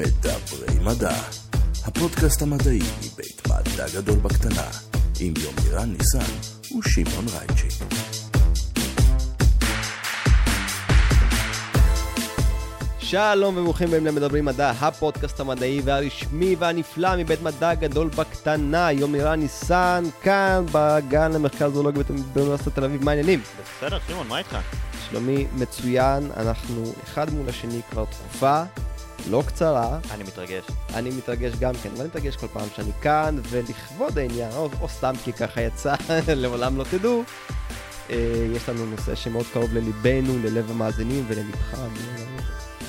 מדברי מדע, הפודקאסט המדעי מבית מדע גדול בקטנה, עם יומירן ניסן ושמעון רייצ'י. שלום וברוכים הבאים למדברים מדע, הפודקאסט המדעי והרשמי והנפלא מבית מדע גדול בקטנה. יומירן ניסן, כאן בגן למחקר זואולוגי באוניברסיטת תל אביב, מה העניינים? בסדר, שמעון, מה איתך? שלומי מצוין, אנחנו אחד מול השני כבר תקופה לא קצרה. אני מתרגש. אני מתרגש גם כן, ואני מתרגש כל פעם שאני כאן, ולכבוד העניין, או, או סתם כי ככה יצא, לעולם לא תדעו, אה, יש לנו נושא שמאוד קרוב לליבנו, ללב המאזינים וללבך.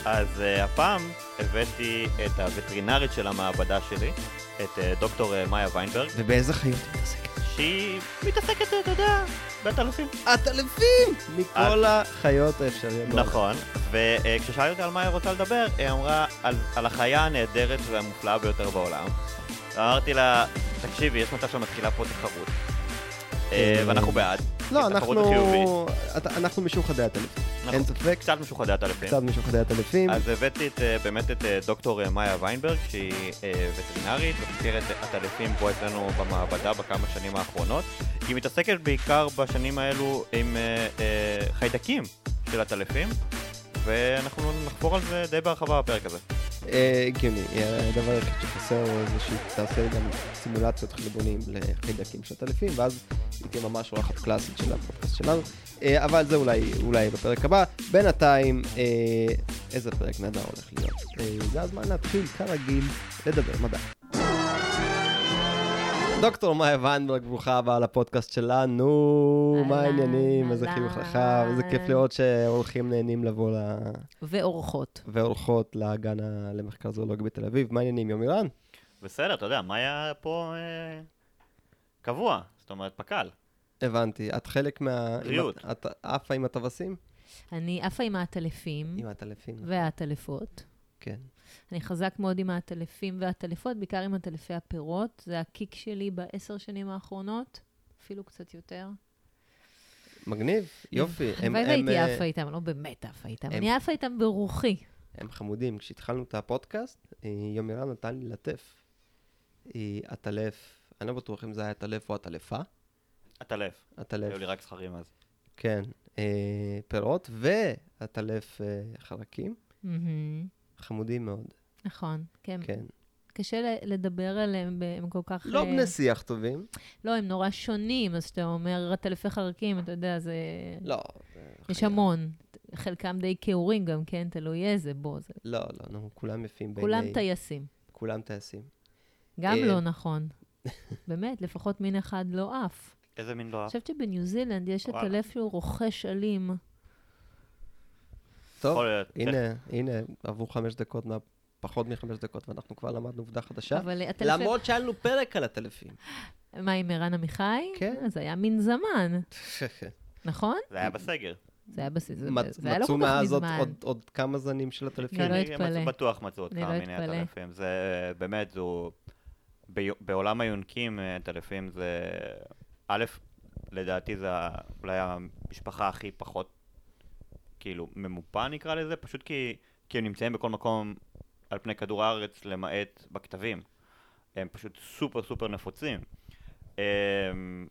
אז uh, הפעם הבאתי את הווטרינרית של המעבדה שלי, את uh, דוקטור uh, מאיה ויינברג, ובאיזה חיות את מתעסקת? שהיא מתעסקת, אתה יודע, בעטלפים. עטלפים! מכל החיות האפשריות. נכון, וכששאלתי אותה על מה היא רוצה לדבר, היא אמרה על, על החיה הנהדרת והמופלאה ביותר בעולם. אמרתי לה, תקשיבי, יש מצב שמתחילה פה תחרות. אה, ואנחנו בעד. לא, התחרות אנחנו... אנחנו משוחדי עטלפים. אנחנו אין ספק, קצת משוחדי עטלפים. קצת משוחדי עטלפים. אז הבאתי את, אה, באמת את אה, דוקטור אה, מאיה ויינברג, שהיא וטרינרית, וחוקרת עטלפים פה אצלנו במעבדה בכמה שנים האחרונות. היא מתעסקת בעיקר בשנים האלו עם חיידקים של עטלפים, ואנחנו נחפור על זה די בהרחבה בפרק הזה. אה, הגיוני, אה, הדבר היחיד שחסר הוא זה שהיא תעשה גם סימולציות חלבונים לחיידקים של עטלפים, ואז היא תהיה ממש אורחת קלאסית של הפודקאסט שלנו. אה, אבל זה אולי, אולי בפרק הבא. בינתיים, איזה פרק נהדר הולך להיות. זה הזמן להתחיל, כרגיל, לדבר מדע. דוקטור מאיה ויינברג, ברוכה הבאה לפודקאסט שלנו. מה העניינים? איזה חיוך. רחב, איזה כיף לראות שאורחים נהנים לבוא ל... ואורחות. ואורחות לגן למחקר זואולוגי בתל אביב. מה העניינים, יומירן? בסדר, אתה יודע, מאיה פה אה, קבוע, זאת אומרת פק"ל. הבנתי. את חלק מה... בריאות. את עפה עם הטווסים? אני עפה עם העטלפים עם הטלפים. והעטלפות. כן. אני חזק מאוד עם העטלפים והעטלפות, בעיקר עם עטלפי הפירות. זה הקיק שלי בעשר שנים האחרונות, אפילו קצת יותר. מגניב, יופי. הם- הלוואי הם, והייתי אה, עפה איתם, לא באמת עפה איתם. הם- אני עפה איתם ברוחי. הם חמודים. כשהתחלנו את הפודקאסט, אה, יומירן נתן לי לטף. אה, עטלף, אני לא בטוח אם זה היה עטלף או עטלפה. עטלף. עטלף, היו לי רק זכרים אז. כן. פירות ועטלף חרקים. חמודים מאוד, נכון, כן. כן. קשה לדבר עליהם, הם כל כך... לא אה, בני שיח טובים. לא, הם נורא שונים, אז כשאתה אומר עטלפי חרקים, אתה יודע, זה... לא. יש. המון. חלקם די כעורים גם, כן? תלוי איזה, בוא, זה... לא, לא, נו, כולם יפים בעיני... כולם טייסים. כולם טייסים. גם אה, לא נכון. באמת, לפחות מין אחד לא עף. איזה מין לא אני אהב? חושבת שבניו זילנד יש את. הלב שהוא רוכש אלים. טוב, יכול להיות. הנה, הנה, עברו חמש דקות, מה- פחות מחמש דקות, ואנחנו כבר למדנו עובדה חדשה. אבל הטלפון... למרות שהיה לנו פרק על הטלפים. מה, עם ערן עמיחי? כן. אז היה מין זמן, נכון? זה היה בסגר. זה היה בסיס, זה מצ- זה היה לא מצאו כל כך מאז עוד- מזמן. עוד- עוד כמה זנים של הטלפים. לא, לא אני אתפלא. בטוח מצאו עוד אני כמה לא מיני. עטלפים. זה באמת, זו... בעולם היונקים, אה, עטלפים זה... א', לדעתי זה אולי המשפחה הכי פחות, כאילו, ממופה נקרא לזה, פשוט כי, כי הם נמצאים בכל מקום על פני כדור הארץ, למעט בכתבים. הם פשוט סופר סופר נפוצים. אמ,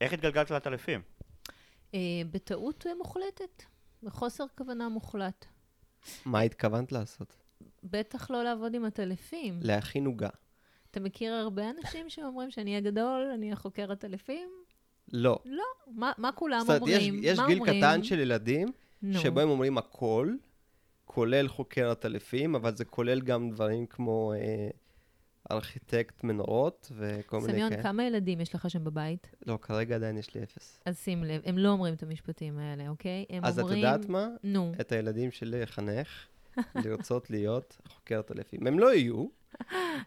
איך התגלגלת לעטלפים? אה, בטעות מוחלטת, בחוסר כוונה מוחלט. מה התכוונת לעשות? בטח לא לעבוד עם עטלפים. להכין עוגה. אתה מכיר הרבה אנשים שאומרים שאני אהיה גדול, אני אהיה חוקר עטלפים? לא. לא. מה, מה כולם זאת אומרת, יש- אומרים? יש מה גיל אומרים? קטן של ילדים, נו. שבו הם אומרים הכל, כולל חוקר עטלפים, אבל זה כולל גם דברים כמו אה, ארכיטקט מנורות וכל מיני סמיון, כאלה. כמה ילדים יש לך שם בבית? לא, כרגע עדיין יש לי אפס. אז שים לב, הם לא אומרים את המשפטים האלה, אוקיי? הם אז את אומרים... יודעת מה? נו, את הילדים שלי לחנך, לרצות להיות חוקר עטלפים. הם לא יהיו,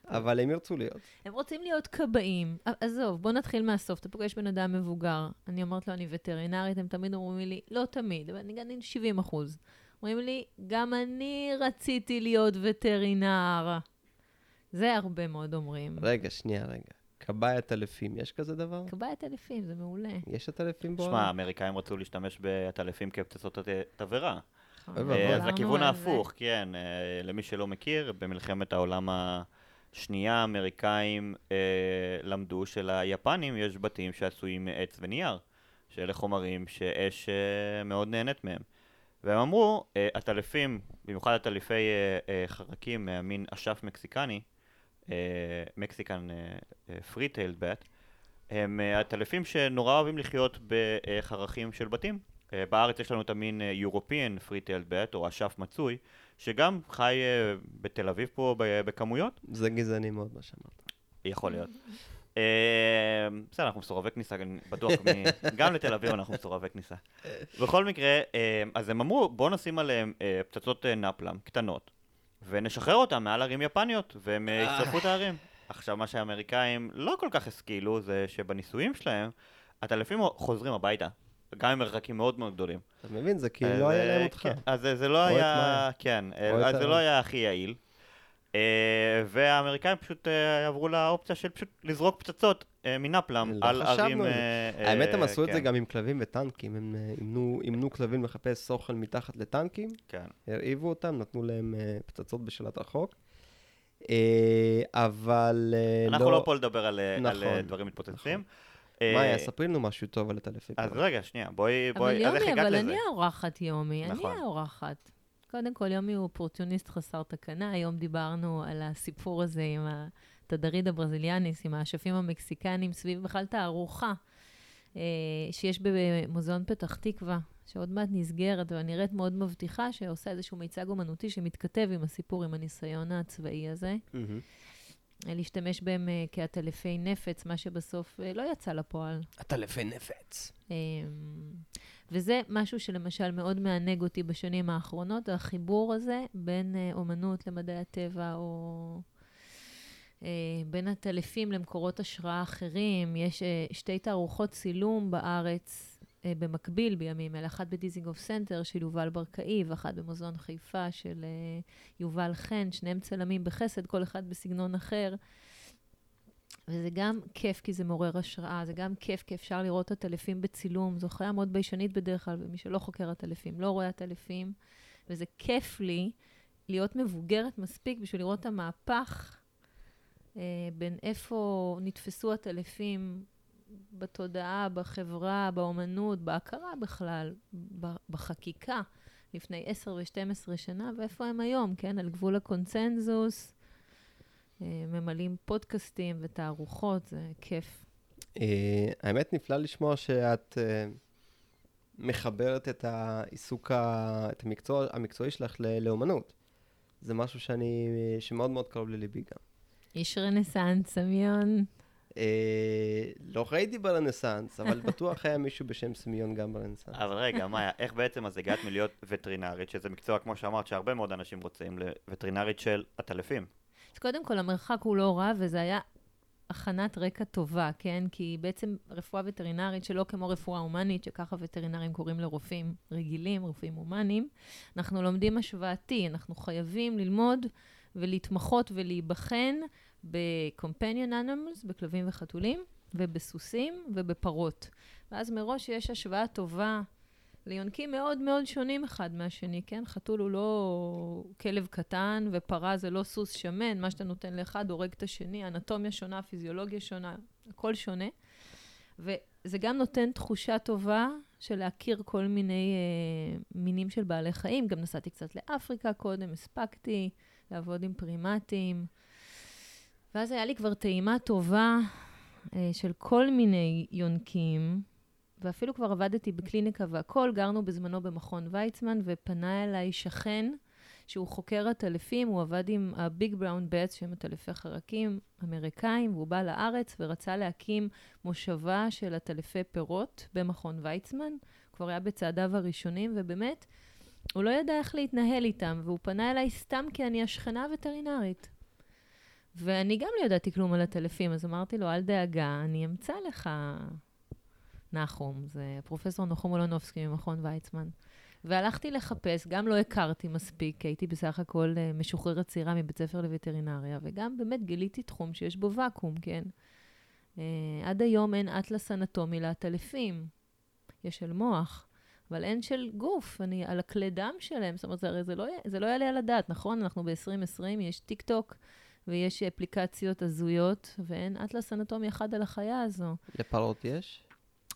אבל הם ירצו להיות. הם רוצים להיות כבאים. עזוב, בוא נתחיל מהסוף. אתה פוגש בן אדם מבוגר, אני אומרת לו, אני וטרינרית, הם תמיד אומרים לי, לא תמיד, אבל אני גם 70 אחוז. אומרים לי, גם אני רציתי להיות וטרינר. זה הרבה מאוד אומרים. רגע, שנייה, רגע. כבאי עטלפים, יש כזה דבר? כבאי עטלפים, זה מעולה. יש עטלפים בעולם? שמע, האמריקאים רצו להשתמש בעטלפים כפצצות תבערה. נכון. אה, אז דיברנו לכיוון. ההפוך, כן, אה, למי שלא מכיר, במלחמת העולם השנייה, האמריקאים אה, למדו שליפנים יש בתים שעשויים מעץ ונייר, שאלה חומרים שאש אה, מאוד נהנית מהם. והם אמרו, אה, הטלפים, במיוחד הטלפי אה, אה, חרקים מהמין אשף מקסיקני, מקסיקן פרי טיילד בט, הם אה, הטלפים שנורא אוהבים לחיות בחרכים של בתים. אה, בארץ יש לנו את המין European free tailed bat, או אשף מצוי, שגם חי אה, בתל אביב פה בכמויות, זה גזעני מאוד מה שאמרת. יכול להיות. אה, בסדר, אנחנו מסורבי כניסה, אני בטוח, גם לתל אביב אנחנו מסורבי כניסה. בכל מקרה, אה, אז הם אמרו, בואו נשים עליהם אה, פצצות אה, נפלם קטנות, ונשחרר אותם מעל ערים יפניות, והם אה, ישרפו את הערים. עכשיו, מה שהאמריקאים לא כל כך השכילו, זה שבניסויים שלהם, הטלפים חוזרים הביתה, גם עם מרחקים מאוד מאוד גדולים. אתה מבין? זה כאילו אז, לא היה אה, להם אותך. כן, אז זה- זה לא היה. כן, אה, אז זה לא היה הכי יעיל. אה, והאמריקאים פשוט אה, עברו לאופציה של פשוט לזרוק פצצות אה, מנפלם לא על ערים... אה, האמת, הם אה, עשו את זה כן, גם עם כלבים וטנקים. הם אה, אימנו- כלבים לחפש סוכן מתחת לטנקים, כן. הרעיבו אותם, נתנו להם אה, פצצות בשלט רחוק. אה, אבל אה, לא... אנחנו לא פה לדבר על אה, נכון, אה, דברים מתפוצצים. מאיה, אה, ספרי לנו משהו טוב על הטלפים. אז רגע, שנייה, בואי, אבל בואי, אז איך יומי, הגעת אבל לזה? אני האורחת יומי, אני נכון. האורחת. קודם כל, יומי הוא אופורטוניסט חסר תקנה. היום דיברנו על הסיפור הזה עם התדריד הברזיליאניס, עם האשפים המקסיקנים, סביב בכלל תערוכה אה, שיש במוזיאון פתח תקווה, שעוד מעט נסגרת, אבל נראית מאוד מבטיחה, שעושה איזשהו מיצג אומנותי שמתכתב עם הסיפור, עם הניסיון הצבאי הזה. מהמם. אה, להשתמש בהם אה, כעטלפי נפץ, מה שבסוף אה, לא יצא לפועל. הטלפי נפץ. אמ, וזה משהו שלמשל מאוד מענג אותי בשנים האחרונות, החיבור הזה בין אומנות למדעי הטבע, או בין עטלפים למקורות השראה אחרים. יש שתי תערוכות צילום בארץ במקביל בימים אלה, אחת בדיזינגוף סנטר של יובל ברקאי, ואחת במוזיאון חיפה של אה, יובל חן, שניהם צלמים בחסד, כל אחד בסגנון אחר. וזה גם כיף כי זה מעורר השראה, זה גם כיף כי אפשר לראות את העטלפים בצילום. זו חיה מאוד ביישנית בדרך כלל, ומי שלא חוקר עטלפים לא רואה עטלפים. וזה כיף לי להיות מבוגרת מספיק בשביל לראות את המהפך אה, בין איפה נתפסו עטלפים בתודעה, בחברה, באומנות, בהכרה בכלל, בחקיקה, לפני 10 ו-12 שנה, ואיפה הם היום, כן? על גבול הקונצנזוס. אה, ממלאים פודקאסטים ותערוכות, זה כיף. אה, האמת, נפלא לשמוע שאת אה, מחברת את העיסוק, את המקצוע המקצועי שלך לאומנות. זה משהו שאני, שמאוד מאוד קרוב לליבי גם. איש רנסאנס, סמיון. אה, לא ראיתי ברנסאנס, אבל בטוח היה מישהו בשם סמיון גם ברנסאנס. אבל רגע, מאיה, איך בעצם אז הגעת מלהיות וטרינרית, שזה מקצוע, כמו שאמרת, שהרבה מאוד אנשים רוצים, לווטרינרית של עטלפים? אז קודם כל, המרחק הוא לא רע, וזה היה הכנת רקע טובה, כן? כי בעצם רפואה וטרינרית, שלא כמו רפואה הומנית, שככה וטרינרים קוראים לרופאים רגילים, רופאים הומניים, אנחנו לומדים השוואתי, אנחנו חייבים ללמוד ולהתמחות ולהיבחן ב-companion animals, בכלבים וחתולים, ובסוסים ובפרות. ואז מראש יש השוואה טובה ליונקים מאוד מאוד שונים אחד מהשני, כן? חתול הוא לא כלב קטן, ופרה זה לא סוס שמן, מה שאתה נותן לאחד הורג את השני, אנטומיה שונה, פיזיולוגיה שונה, הכל שונה. וזה גם נותן תחושה טובה של להכיר כל מיני אה, מינים של בעלי חיים. גם נסעתי קצת לאפריקה קודם, הספקתי לעבוד עם פרימטים. ואז היה לי כבר טעימה טובה אה, של כל מיני יונקים, ואפילו כבר עבדתי בקליניקה והכול, גרנו בזמנו במכון ויצמן, ופנה אליי שכן, שהוא חוקר עטלפים, הוא עבד עם הביג בראון בטס, שהם עטלפי חרקים אמריקאים, והוא בא לארץ ורצה להקים מושבה של עטלפי פירות במכון ויצמן. כבר היה בצעדיו הראשונים, ובאמת, הוא לא ידע איך להתנהל איתם, והוא פנה אליי סתם כי אני השכנה הווטרינרית. ואני גם לא ידעתי כלום על עטלפים, אז אמרתי לו, אל דאגה, אני אמצא לך נחום, זה פרופסור נחום אולונובסקי ממכון ויצמן. והלכתי לחפש, גם לא הכרתי מספיק, הייתי בסך הכל אה, משוחררת צעירה מבית ספר לווטרינריה, וגם באמת גיליתי תחום שיש בו ואקום, כן? אה, עד היום אין אטלס אנטומי לעטלפים. יש של מוח, אבל אין של גוף, אני על הכלי דם שלהם, זאת אומרת, הרי זה לא, זה לא יעלה על הדעת, נכון? אנחנו ב-2020, יש טיק טוק ויש אפליקציות הזויות, ואין אטלס אנטומי אחד על החיה הזו. לפרות יש?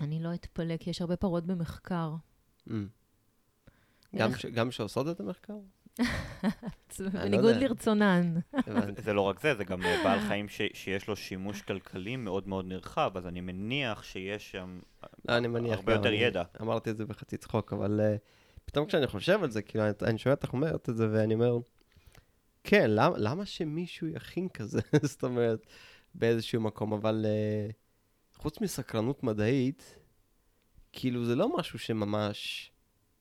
אני לא אתפלא, כי יש הרבה פרות במחקר. Mm. גם ש- גם שעושות את המחקר? לא בניגוד. לרצונן. זה לא רק זה, זה גם אה, בעל חיים ש, שיש לו שימוש כלכלי מאוד מאוד נרחב, אז אני מניח שיש שם לא, אני מניח הרבה יותר ידע. אמרתי את זה בחצי צחוק, אבל uh, פתאום כשאני חושב על זה, כאילו, אני, אני שומע אותך אומרת את זה, ואני אומר, כן, למה, למה שמישהו יכין כזה? זאת אומרת, באיזשהו מקום, אבל uh, חוץ מסקרנות מדעית, כאילו, זה לא משהו שממש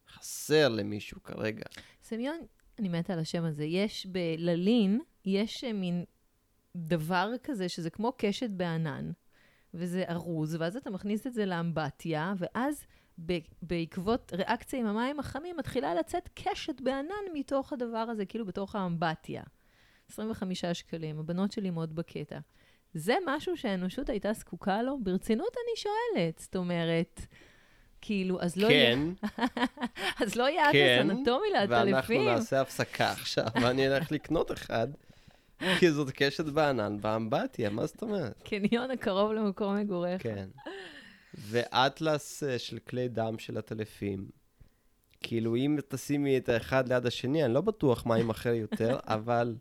חסר למישהו כרגע. סמיון, אני מתה על השם הזה. יש בללין, יש אה, מין דבר כזה שזה כמו קשת בענן, וזה ארוז, ואז אתה מכניס את זה לאמבטיה, ואז בעקבות ריאקציה עם המים החמים מתחילה לצאת קשת בענן מתוך הדבר הזה, כאילו בתוך האמבטיה. 25 שקלים, הבנות שלי מאוד בקטע. זה משהו שהאנושות הייתה זקוקה לו? ברצינות אני שואלת. זאת אומרת, כאילו, אז לא יהיה... כן, אז לא יהיה כן, אטלס אנטומי ואנחנו לעטלפים. נעשה הפסקה עכשיו, ואני אלך לקנות אחד, כי זאת קשת בענן באמבטיה, מה זאת אומרת? קניון הקרוב למקום מגוריך. כן. ואטלס אה, של כלי דם של עטלפים. כאילו, אם תשימי את האחד ליד השני, אני לא בטוח מה יימכר יותר, אבל...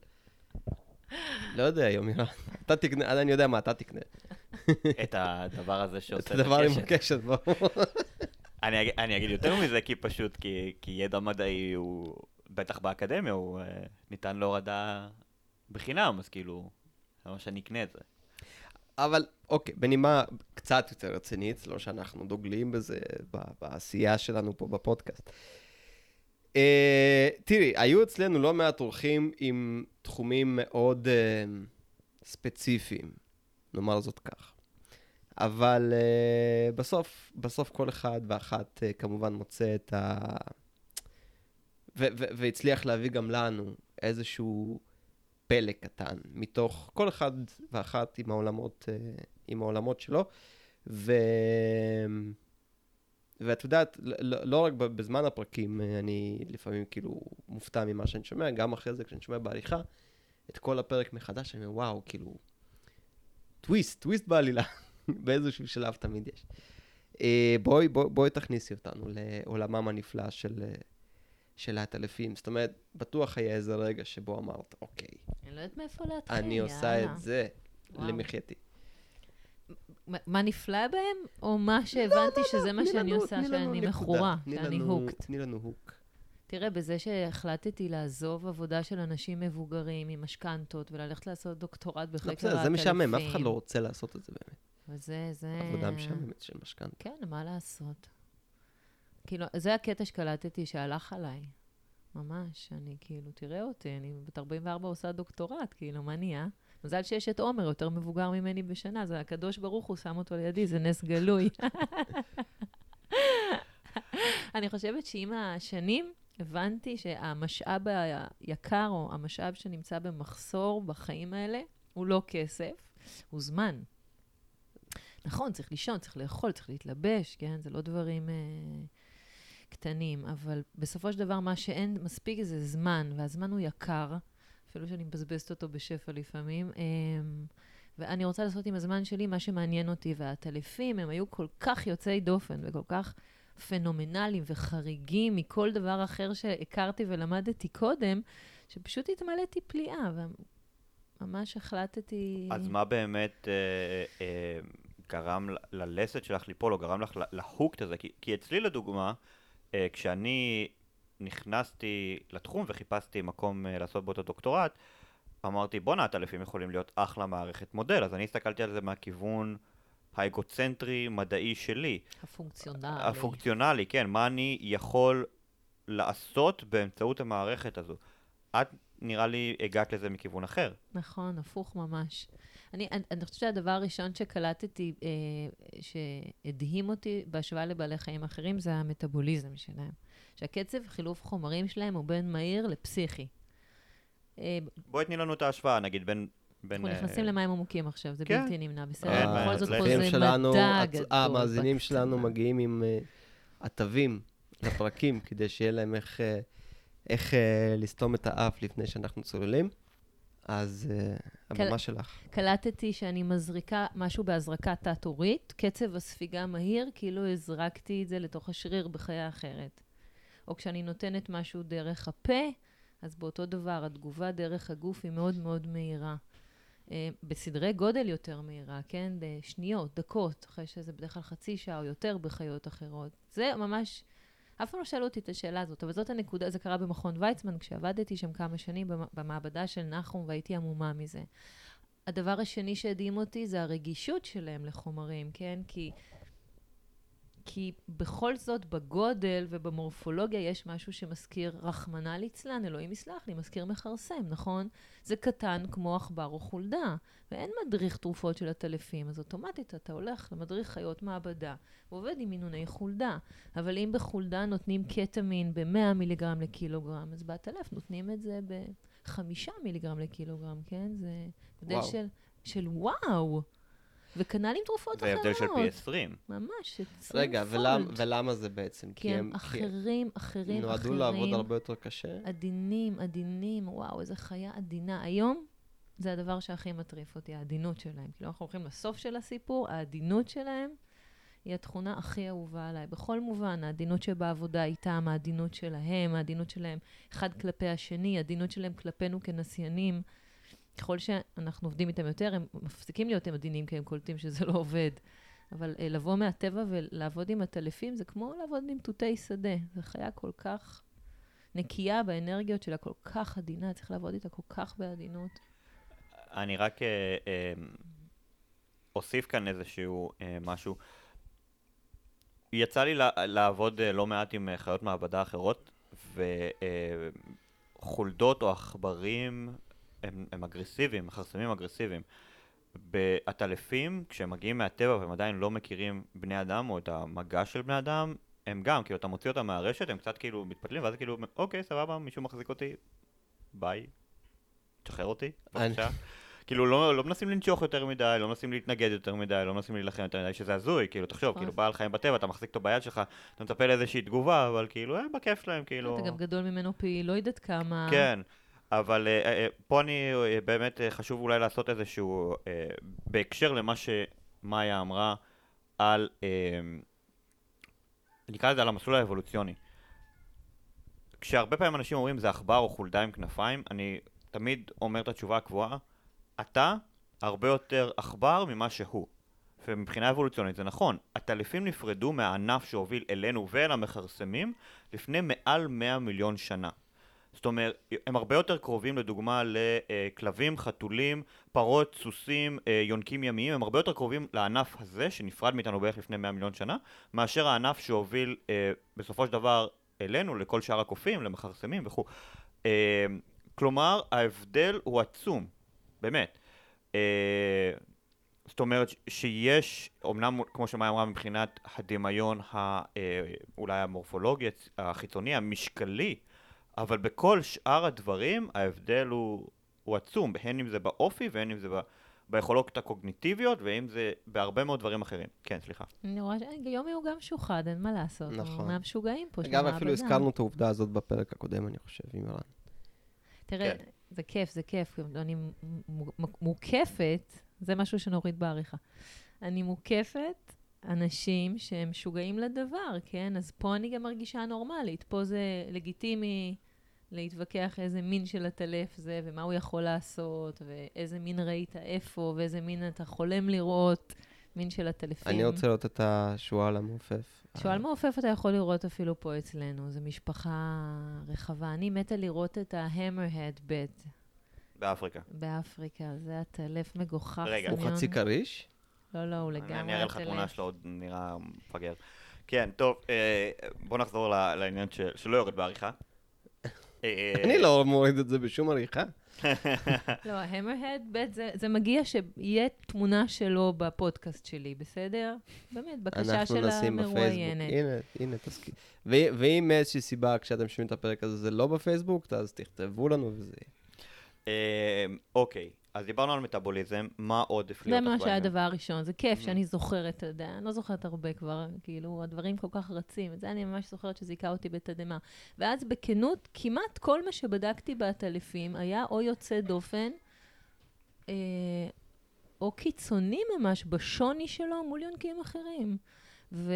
לא יודע, יומירן. אתה תקנה, אני יודע מה אתה תקנה. את הדבר הזה שעושה את הדבר עם הקשת. הקשת, ברור. אני, אני אגיד יותר מזה, כי פשוט, כי, כי ידע מדעי הוא, בטח באקדמיה, הוא אה, ניתן להורדה בחינם, אז כאילו, למה שאני אקנה את זה? אבל אוקיי, בנימה קצת יותר רצינית, לא שאנחנו דוגלים בזה בעשייה שלנו פה בפודקאסט. Uh, תראי, היו אצלנו לא מעט אורחים עם תחומים מאוד uh, ספציפיים, נאמר זאת כך. אבל uh, בסוף, בסוף כל אחד ואחת uh, כמובן מוצא את ה... ו- ו- והצליח להביא גם לנו איזשהו פלא קטן, מתוך כל אחד ואחת עם העולמות, אה, עם העולמות שלו. ו... ואת יודעת, לא, לא- לא רק בזמן הפרקים, אה, אני לפעמים כאילו מופתע ממה שאני שומע, גם אחרי זה כשאני שומע בעריכה, את כל הפרק מחדש, אני אומר, וואו, כאילו, טוויסט, טוויסט בעלילה, באיזשהו שלב תמיד יש. אה, בואי, בואי, בואי תכניסי אותנו לעולמם הנפלא של, של העטלפים. זאת אומרת, בטוח היה איזה רגע שבו אמרת, אוקיי, אני לא יודעת מאיפה להתחיל, אני עושה יאללה. את זה. למחייתי. מה- מה נפלא בהם, או מה שהבנתי שזה מה תני שאני לנו- עושה, שאני. מכורה, שאני הוקט. תני לנו הוק. תראה, בזה שהחלטתי לעזוב עבודה של אנשים מבוגרים עם משכנתות וללכת לעשות דוקטורט לא, בחקר בסדר, העטלפים. זה משעמם, אף אחד לא רוצה לעשות את זה באמת. וזה, זה... עבודה משעממת של משכנתה. כן, מה לעשות? כאילו, זה הקטע שקלטתי שהלך עליי. ממש, אני כאילו, תראה אותי, אני בת 44 עושה דוקטורט, כאילו, מה נהיה? מזל שיש את עומר, יותר מבוגר ממני בשנה, זה הקדוש ברוך הוא שם אותו לידי, זה נס גלוי. אני חושבת שעם השנים הבנתי שהמשאב היקר, או המשאב שנמצא במחסור בחיים האלה, הוא לא כסף, הוא זמן. נכון, צריך לישון, צריך לאכול, צריך להתלבש, כן? זה לא דברים אה, קטנים, אבל בסופו של דבר מה שאין מספיק זה זמן, והזמן הוא יקר, אפילו שאני מבזבזת אותו בשפע לפעמים. אה, ואני רוצה לעשות עם הזמן שלי מה שמעניין אותי, והעטלפים הם היו כל כך יוצאי דופן וכל כך פנומנליים וחריגים מכל דבר אחר שהכרתי ולמדתי קודם, שפשוט התמלאתי פליאה, וממש החלטתי... אז מה באמת אה, אה, גרם ל- ללסת שלך ליפול, או גרם לך להוקט הזה? כי, כי אצלי לדוגמה, אה, כשאני נכנסתי לתחום וחיפשתי מקום אה, לעשות בו את הדוקטורט, אמרתי, בואנה, הטלפים יכולים להיות אחלה מערכת מודל. אז אני הסתכלתי על זה מהכיוון האגוצנטרי מדעי שלי. הפונקציונלי. הפונקציונלי, כן, מה אני יכול לעשות באמצעות המערכת הזו. את, נראה לי, הגעת לזה מכיוון אחר. נכון, הפוך ממש. אני, אני, אני חושבת שהדבר הראשון שקלטתי, אה, שהדהים אותי בהשוואה לבעלי חיים אחרים, זה המטאבוליזם שלהם. שהקצב חילוף חומרים שלהם הוא בין מהיר לפסיכי. אה, בואי תני לנו את ההשוואה, נגיד, בין... בין אנחנו אה, נכנסים למים עמוקים עכשיו, זה כן. בלתי נמנע, בסדר? אין בכל זאת אז פה זה שלנו, מדע גדול. המאזינים בקטנה. שלנו מגיעים עם אה, עטבים לפרקים, כדי שיהיה להם איך, אה, אה, לסתום את האף לפני שאנחנו צוללים. אז אה, הבמה שלך. קלטתי שאני מזריקה משהו בהזרקה תת-הורית, קצב הספיגה מהיר, כאילו הזרקתי את זה לתוך השריר בחיה אחרת. או כשאני נותנת משהו דרך הפה, אז באותו דבר, התגובה דרך הגוף היא מאוד מאוד מהירה. אה, בסדרי גודל יותר מהירה, כן? בשניות, דקות, אחרי שזה בדרך כלל חצי שעה או יותר בחיות אחרות. זה ממש... אף פעם לא שאלו אותי את השאלה הזאת, אבל זאת הנקודה, זה קרה במכון ויצמן, כשעבדתי שם כמה שנים במעבדה של נחום, והייתי עמומה מזה. הדבר השני שהדהים אותי זה הרגישות שלהם לחומרים, כן? כי כי בכל זאת, בגודל ובמורפולוגיה יש משהו שמזכיר, רחמנא ליצלן, אלוהים יסלח לי, מזכיר מכרסם, נכון? זה קטן כמו עכבר או חולדה, ואין מדריך תרופות של עטלפים, אז אוטומטית אתה הולך למדריך חיות מעבדה, ועובד עם מינוני חולדה. אבל אם בחולדה נותנים קטמין ב-100 מיליגרם לקילוגרם, אז בעטלף נותנים את זה ב-5 מיליגרם לקילוגרם, כן? זה הבדל של, של וואו. וכנ"ל עם תרופות זה אחרות. הבדל של פי 20. ממש, 20 רגע, ולמ, ולמה זה בעצם? כי הם אחרים, אחרים, נועדו אחרים. לעבוד הרבה יותר קשה? עדינים, עדינים, וואו, איזה חיה עדינה. היום זה הדבר שהכי מטריף אותי, העדינות שלהם. כאילו, אנחנו הולכים לסוף של הסיפור, העדינות שלהם היא התכונה הכי אהובה עליי. בכל מובן, העדינות שבעבודה איתם, העדינות שלהם, העדינות שלהם אחד כלפי השני, העדינות שלהם כלפינו כנסיינים. ככל שאנחנו עובדים איתם יותר, הם מפסיקים להיות עדינים, כי הם קולטים שזה לא עובד. אבל אה, לבוא מהטבע ולעבוד עם הטלפים זה כמו לעבוד עם תותי שדה. זו חיה כל כך נקייה באנרגיות שלה, כל כך עדינה, צריך לעבוד איתה כל כך בעדינות. אני רק אה, אה, אוסיף כאן איזשהו אה, משהו. יצא לי לעבוד אה, לא מעט עם אה, חיות מעבדה אחרות, וחולדות או עכברים הם, הם אגרסיביים, מכרסמים אגרסיביים. בעטלפים, כשהם מגיעים מהטבע והם עדיין לא מכירים בני אדם או את המגע של בני אדם, הם גם, כאילו, אתה מוציא אותם מהרשת, הם קצת כאילו מתפתלים, ואז כאילו, אוקיי, סבבה, מישהו מחזיק אותי, ביי, תשחרר אותי, בבקשה. כאילו, לא, לא מנסים לנשוך יותר מדי, לא מנסים להתנגד יותר מדי, לא מנסים להילחם יותר מדי, שזה הזוי, כאילו, תחשוב, כאילו, בעל חיים בטבע, אתה מחזיק אותו ביד שלך, אתה מצפה לאיזושהי תגובה, אבל כאילו, הם בכיף שלהם, כאילו... אתה גם גדול ממנו פי לא יודעת כמה. כן. אבל uh, uh, פה אני באמת חשוב אולי לעשות איזשהו, בהקשר למה שמאיה אמרה על, נקרא לזה על המסלול האבולוציוני. כשהרבה פעמים אנשים אומרים זה עכבר או חולדה עם כנפיים, אני תמיד אומר את התשובה הקבועה, אתה הרבה יותר עכבר ממה שהוא. ומבחינה אבולוציונית זה נכון, הטלפים נפרדו מהענף שהוביל אלינו ואל המכרסמים לפני מעל 100 מיליון שנה. זאת אומרת, הם הרבה יותר קרובים לדוגמה לכלבים, חתולים, פרות, סוסים, אה, יונקים ימיים, הם הרבה יותר קרובים לענף הזה שנפרד מאיתנו בערך לפני 100 מיליון שנה, מאשר הענף שהוביל אה, בסופו של דבר אלינו, לכל שאר הקופים, למכרסמים וכו'. אה, כלומר, ההבדל הוא עצום, באמת. זאת אומרת שיש, אמנם כמו שמאי אמרה מבחינת הדמיון, אולי המורפולוגי החיצוני, המשקלי, אבל בכל שאר הדברים ההבדל הוא, הוא עצום, הן אם זה באופי והן אם זה ב... ביכולות הקוגניטיביות, ואם זה בהרבה מאוד דברים אחרים. כן, סליחה. אני רואה שיומי הוא גם שוחד, אין מה לעשות. נכון. הוא מהמשוגעים פה, אגב, אפילו הזכרנו את העובדה הזאת בפרק הקודם, אני חושב, עם ערן. תראה, כן. זה כיף, זה כיף. אני מוקפת, זה משהו שנוריד בעריכה. אני מוקפת אנשים שהם משוגעים לדבר, כן? אז פה אני גם מרגישה נורמלית. פה זה לגיטימי להתווכח איזה מין של הטלף זה, ומה הוא יכול לעשות, ואיזה מין ראית איפה, ואיזה מין אתה חולם לראות, מין של הטלפים. אני רוצה לראות את השועל המעופף. שועל מעופף אתה יכול לראות אפילו פה אצלנו, זו משפחה רחבה. אני מתה לראות את ההמר-הד בט. באפריקה. באפריקה, זה הטלף מגוחך. רגע, הוא חצי כריש? לא, לא, הוא לגמרי... אני אראה לך תמונה שלו, עוד נראה מפגר. כן, טוב, אה, בוא נחזור לעניין שלא יורד בעריכה. אה, אני לא מוריד את זה בשום עריכה. לא, ההמר-הד, זה מגיע שיהיה תמונה שלו בפודקאסט שלי, בסדר? באמת, בקשה של המרואיינת. אנחנו נשים בפייסבוק, הנה, הנה, תסכים. ואם מאיזושהי סיבה, כשאתם שומעים את הפרק הזה, זה לא בפייסבוק, אז תכתבו לנו וזה... אה, אוקיי, אז דיברנו על מטאבוליזם, מה עוד הפליא זה אותך מה שהיה? הדבר הראשון. זה כיף Mhm. שאני זוכרת, אתה יודע, אני לא זוכרת הרבה כבר, כאילו, הדברים כל כך רצים. את זה אני ממש זוכרת שזיכה אותי בתדהמה. ואז בכנות, כמעט כל מה שבדקתי בעטלפים היה או יוצא דופן, אה, או קיצוני ממש בשוני שלו מול יונקים אחרים. ו-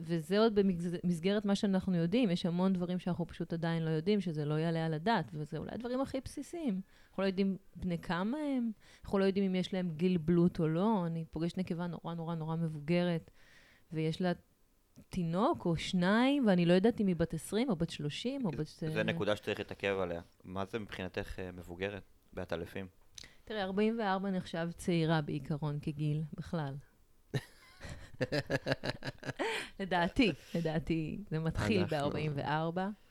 וזה עוד במסגרת מה שאנחנו יודעים, יש המון דברים שאנחנו פשוט עדיין לא יודעים, שזה לא יעלה על הדעת, וזה אולי הדברים הכי בסיסיים. אנחנו לא יודעים בני כמה הם, אנחנו לא יודעים אם יש להם גיל בלוט או לא. אני פוגשת נקבה נורא נורא נורא מבוגרת, ויש לה תינוק או שניים, ואני לא יודעת אם היא בת 20 או בת 30 או בת... זה נקודה שצריך להתעכב עליה. מה זה מבחינתך אה, מבוגרת בעטלפים? תראה, 44 נחשב צעירה בעיקרון כגיל, בכלל. לדעתי, לדעתי, זה מתחיל אנחנו- ב-44.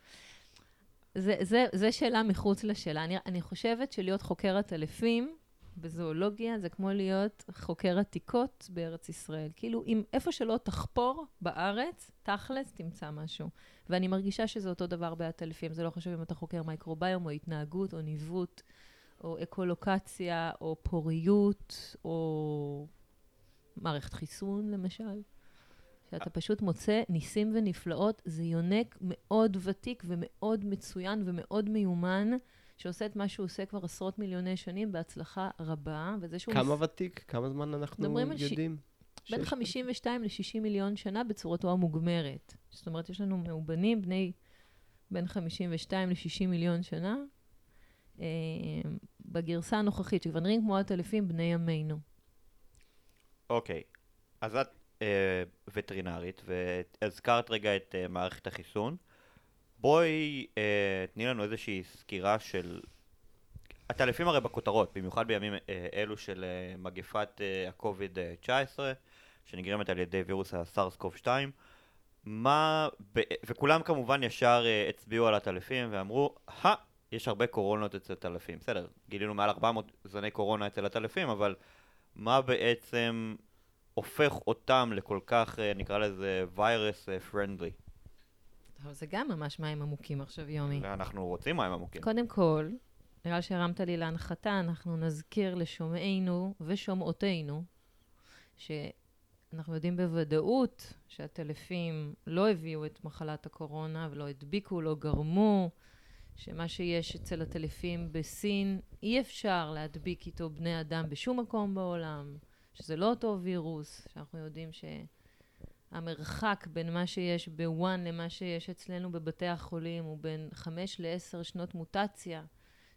זה, זה, זה שאלה מחוץ לשאלה. אני, אני חושבת שלהיות חוקר עטלפים בזואולוגיה זה כמו להיות חוקר עתיקות בארץ ישראל. כאילו, אם איפה שלא תחפור בארץ, תכלס, תמצא משהו. ואני מרגישה שזה אותו דבר בעטלפים. זה לא חשוב אם אתה חוקר מייקרוביום או התנהגות או ניווט. או אקולוקציה, או פוריות, או מערכת חיסון, למשל. שאתה פשוט מוצא ניסים ונפלאות, זה יונק מאוד ותיק ומאוד מצוין ומאוד מיומן, שעושה את מה שהוא עושה כבר עשרות מיליוני שנים בהצלחה רבה, וזה שהוא... כמה מס- ותיק? כמה זמן אנחנו על ש- יודעים? בין שיש- 52 ל-60 מיליון שנה בצורתו המוגמרת. זאת אומרת, יש לנו מאובנים בני בין 52 ל-60 מיליון שנה, אה, בגרסה הנוכחית, שכבר נראים כמו עטלפים בני ימינו. אוקיי, אז את וטרינרית, והזכרת רגע את אה, מערכת החיסון. בואי אה, תני לנו איזושהי סקירה של... עטלפים הרי בכותרות, במיוחד בימים אה, אלו של אה, מגפת אה, ה-COVID-19, שנגרמת על ידי וירוס הסארס קוב 2. מה... ב... וכולם כמובן ישר אה, הצביעו על עטלפים ואמרו, הא, יש הרבה קורונות אצל עטלפים. בסדר, גילינו מעל 400 זני קורונה אצל עטלפים, אבל מה בעצם הופך אותם לכל כך, אה, נקרא לזה, ויירס פרנדלי? אבל זה גם ממש מים עמוקים עכשיו, יומי. אנחנו רוצים מים עמוקים. קודם כל, נראה שהרמת לי להנחתה, אנחנו נזכיר לשומעינו ושומעותינו, שאנחנו יודעים בוודאות שהטלפים לא הביאו את מחלת הקורונה ולא הדביקו, לא גרמו, שמה שיש אצל הטלפים בסין, אי אפשר להדביק איתו בני אדם בשום מקום בעולם, שזה לא אותו וירוס, שאנחנו יודעים שהמרחק בין מה שיש בוואן למה שיש אצלנו בבתי החולים הוא בין חמש לעשר שנות מוטציה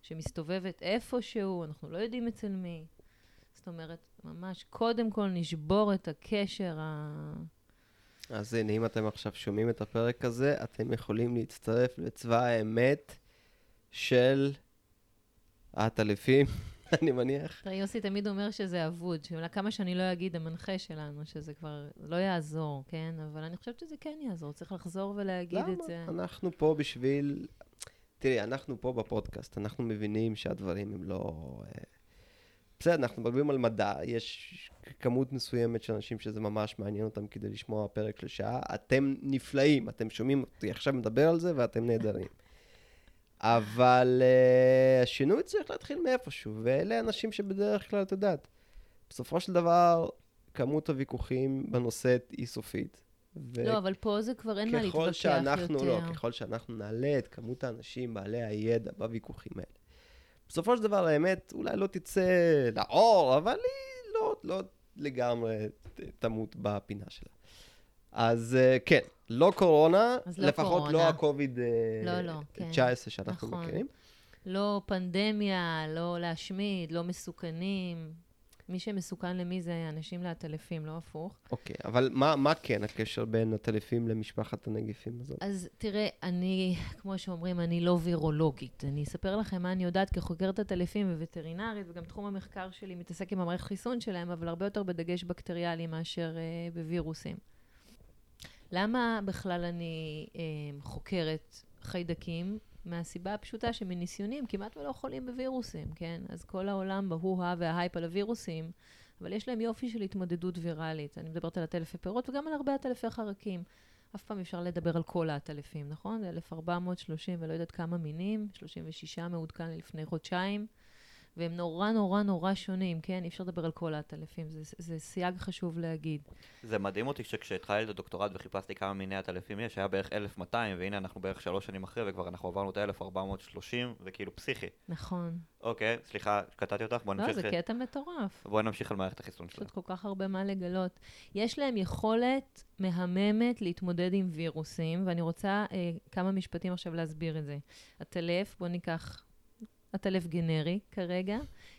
שמסתובבת איפשהו, אנחנו לא יודעים אצל מי. זאת אומרת, ממש קודם כל נשבור את הקשר ה... אז הנה, אם אתם עכשיו שומעים את הפרק הזה, אתם יכולים להצטרף לצבא האמת של העטלפים, אני מניח. תראה, יוסי תמיד אומר שזה אבוד, כמה שאני לא אגיד, המנחה שלנו, שזה כבר לא יעזור, כן? אבל אני חושבת שזה כן יעזור, צריך לחזור ולהגיד את זה. למה? אנחנו פה בשביל... תראי, אנחנו פה בפודקאסט, אנחנו מבינים שהדברים הם לא... אה, בסדר, אנחנו מדברים על מדע, יש כמות מסוימת של אנשים שזה ממש מעניין אותם כדי לשמוע פרק של שעה. אתם נפלאים, אתם שומעים אותי עכשיו מדבר על זה ואתם נהדרים. אבל uh, השינוי צריך להתחיל מאיפשהו, ואלה אנשים שבדרך כלל, את יודעת, בסופו של דבר, כמות הוויכוחים בנושא היא סופית. ו- לא, אבל פה זה כבר אין מה להתווכח ככל שאנחנו, יותר. לא, ככל שאנחנו נעלה את כמות האנשים בעלי הידע בוויכוחים האלה. בסופו של דבר, האמת אולי לא תצא לאור, אבל היא לא, לא לגמרי תמות בפינה שלה. אז אה, כן, לא קורונה, לא לפחות קורונה. לא ה-COVID לא, לא, כן. 19 שאנחנו נכון. מכירים. לא פנדמיה, לא להשמיד, לא מסוכנים. מי שמסוכן למי זה אנשים לעטלפים, לא הפוך. אוקיי, אבל מה, מה כן הקשר בין הטלפים למשפחת הנגיפים הזאת? אז תראה, אני, כמו שאומרים, אני לא וירולוגית. אני אספר לכם מה אני יודעת כחוקרת עטלפים ווטרינרית, וגם תחום המחקר שלי מתעסק עם המערכת חיסון שלהם, אבל הרבה יותר בדגש בקטריאלי מאשר uh, בווירוסים. למה בכלל אני uh, חוקרת חיידקים? מהסיבה הפשוטה שמניסיונים כמעט ולא חולים בווירוסים, כן? אז כל העולם בהוא-הא וההייפ על הווירוסים, אבל יש להם יופי של התמודדות ויראלית. אני מדברת על עטלפי פירות וגם על הרבה עטלפי חרקים. אף פעם אפשר לדבר על כל העטלפים, נכון? זה 1430 ולא יודעת כמה מינים, 36 מעודכן לפני חודשיים, והם נורא נורא נורא שונים, כן? אי אפשר לדבר על כל העטלפים, זה, זה סייג חשוב להגיד. זה מדהים אותי שכשהתחלתי את הדוקטורט וחיפשתי כמה מיני עטלפים יש, היה בערך 1200, והנה אנחנו בערך שלוש שנים אחרי, וכבר אנחנו עברנו את ה-1430, זה כאילו פסיכי. נכון. אוקיי, סליחה, קטעתי אותך, בוא לא, נמשיך. זה קטע מטורף. בואי נמשיך על מערכת החיסון יש שלה. עוד כל כך הרבה מה לגלות. יש להם יכולת מהממת להתמודד עם וירוסים, ואני רוצה אה, כמה משפטים עכשיו להסביר את זה. הטלף, בואו ניקח הטלף גנרי כרגע,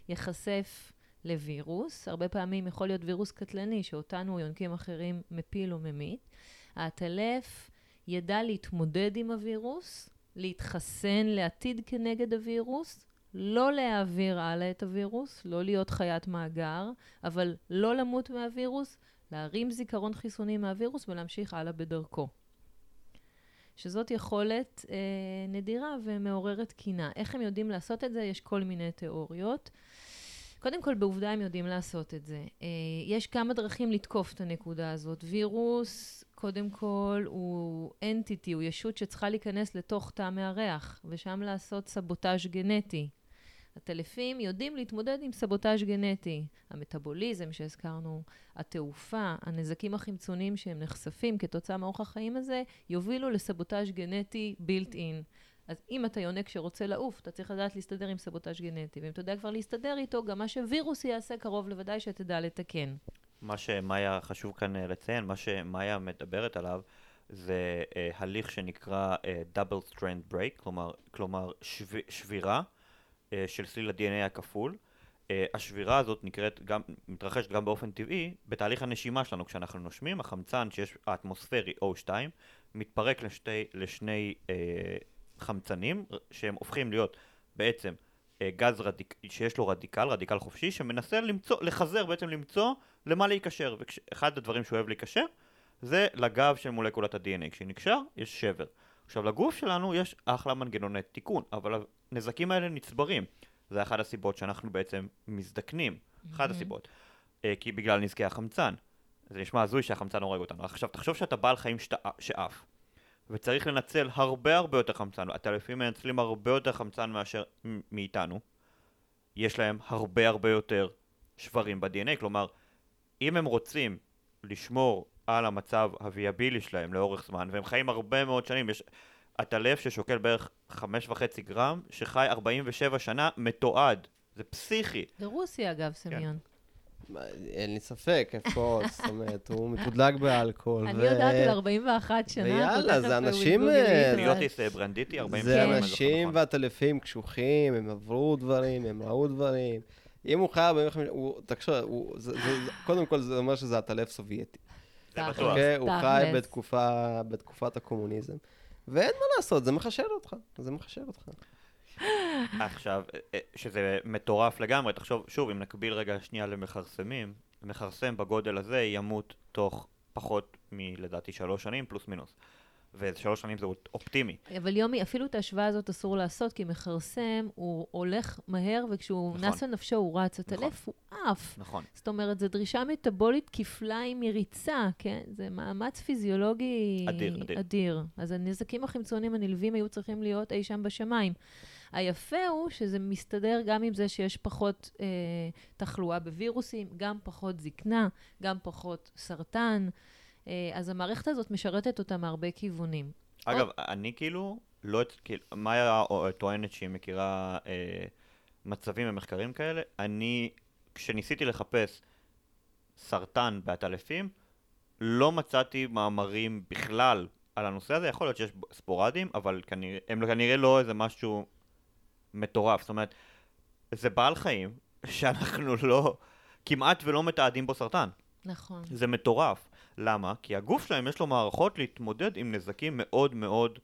ייחשף לווירוס, הרבה פעמים יכול להיות וירוס קטלני שאותנו או יונקים אחרים מפיל או ממית. הטלף ידע להתמודד עם הווירוס, להתחסן לעתיד כנגד הווירוס, לא להעביר הלאה את הווירוס, לא להיות חיית מאגר, אבל לא למות מהווירוס, להרים זיכרון חיסוני מהווירוס ולהמשיך הלאה בדרכו. שזאת יכולת אה, נדירה ומעוררת קינה. איך הם יודעים לעשות את זה? יש כל מיני תיאוריות. קודם כל, בעובדה הם יודעים לעשות את זה. אה, יש כמה דרכים לתקוף את הנקודה הזאת. וירוס, קודם כל, הוא אנטיטי, הוא ישות שצריכה להיכנס לתוך תא מארח, ושם לעשות סבוטאז' גנטי. הטלפים יודעים להתמודד עם סבוטאז' גנטי. המטאבוליזם שהזכרנו, התעופה, הנזקים החמצוניים שהם נחשפים כתוצאה מאורח החיים הזה, יובילו לסבוטאז' גנטי בילט אין. אז אם אתה יונק שרוצה לעוף, אתה צריך לדעת להסתדר עם סבוטאז' גנטי. ואם אתה יודע כבר להסתדר איתו, גם מה שווירוס יעשה קרוב לוודאי שתדע לתקן. מה שמאיה חשוב כאן אה, לציין, מה שמאיה מדברת עליו, זה אה, הליך שנקרא אה, double strand break, כלומר, כלומר שב, שבירה של סליל ה-DNA הכפול. אה, השבירה הזאת נקראת גם, מתרחשת גם באופן טבעי בתהליך הנשימה שלנו. כשאנחנו נושמים, החמצן שיש, האטמוספרי O2, מתפרק לשתי, לשני אה, חמצנים, שהם הופכים להיות בעצם אה, גז רדיק, שיש לו רדיקל, רדיקל חופשי, שמנסה למצוא, לחזר בעצם למצוא למה להיקשר. ואחד הדברים שהוא אוהב להיקשר זה לגב של מולקולת ה-DNA. כשהיא נקשר, יש שבר. עכשיו, לגוף שלנו יש אחלה מנגנוני תיקון, אבל הנזקים האלה נצברים. זה אחת הסיבות שאנחנו בעצם מזדקנים. אחת הסיבות. אה, כי בגלל נזקי החמצן. זה נשמע הזוי שהחמצן הורג אותנו. עכשיו, תחשוב שאתה בעל חיים שת... שאף, וצריך לנצל הרבה הרבה יותר חמצן. הטלפים מנצלים הרבה יותר חמצן מאשר מאיתנו. יש להם הרבה הרבה יותר שברים ב-DNA, כלומר, אם הם רוצים לשמור על המצב הוויאבילי שלהם לאורך זמן, והם חיים הרבה מאוד שנים, יש עטלף ששוקל בערך חמש וחצי גרם, שחי 47 שנה, מתועד. זה פסיכי. ברוסיה, אגב, סמיון. מה, אין לי ספק, איפה, זאת אומרת, הוא מתודלק באלכוהול. אני יודעת על 41 שנה. ויאללה, זה אנשים, אה, זה. פיוטיס ברנדיטי, 40 זה שנה, אם אני אנשים זוכר נכון. ועטלפים קשוחים, הם עברו דברים, הם ראו דברים. אם הוא חי 45, הוא, תקשיב, קודם כל זה אומר שזה עטלף סובייטי. זה. בטוח. אוקיי? הוא חי בתקופת הקומוניזם. ואין מה לעשות, זה מחשל אותך. זה מחשל אותך. עכשיו, אה, אה, שזה מטורף לגמרי, תחשוב, שוב, אם נקביל רגע שנייה למכרסמים, מכרסם בגודל הזה ימות תוך פחות מלדעתי שלוש שנים, פלוס מינוס. ושלוש שנים זה אופטימי. אבל יומי, אפילו את ההשוואה הזאת אסור לעשות, כי מכרסם, הוא הולך מהר, וכשהוא נכון. נס על נפשו הוא רץ. נכון. הטלף הוא עף. נכון. זאת אומרת, זו דרישה מטאבולית כפליים מריצה, כן? זה מאמץ פיזיולוגי אדיר, אדיר. אדיר. אז הנזקים החמצוניים הנלווים היו צריכים להיות אי שם בשמיים. היפה הוא שזה מסתדר גם עם זה שיש פחות אה, תחלואה בווירוסים, גם פחות זקנה, גם פחות סרטן. אה, אז המערכת הזאת משרתת אותה מהרבה כיוונים. אגב, אני כאילו, לא, הצ- כאילו, מאיה טוענת שהיא מכירה אה, מצבים ומחקרים כאלה. אני, כשניסיתי לחפש סרטן בעטלפים, לא מצאתי מאמרים בכלל על הנושא הזה. יכול להיות שיש ספורדים, אבל כנראה, הם כנראה לא איזה משהו מטורף. זאת אומרת, זה בעל חיים שאנחנו לא, כמעט ולא מתעדים בו סרטן. נכון. זה מטורף. למה? כי הגוף שלהם יש לו מערכות להתמודד עם נזקים מאוד מאוד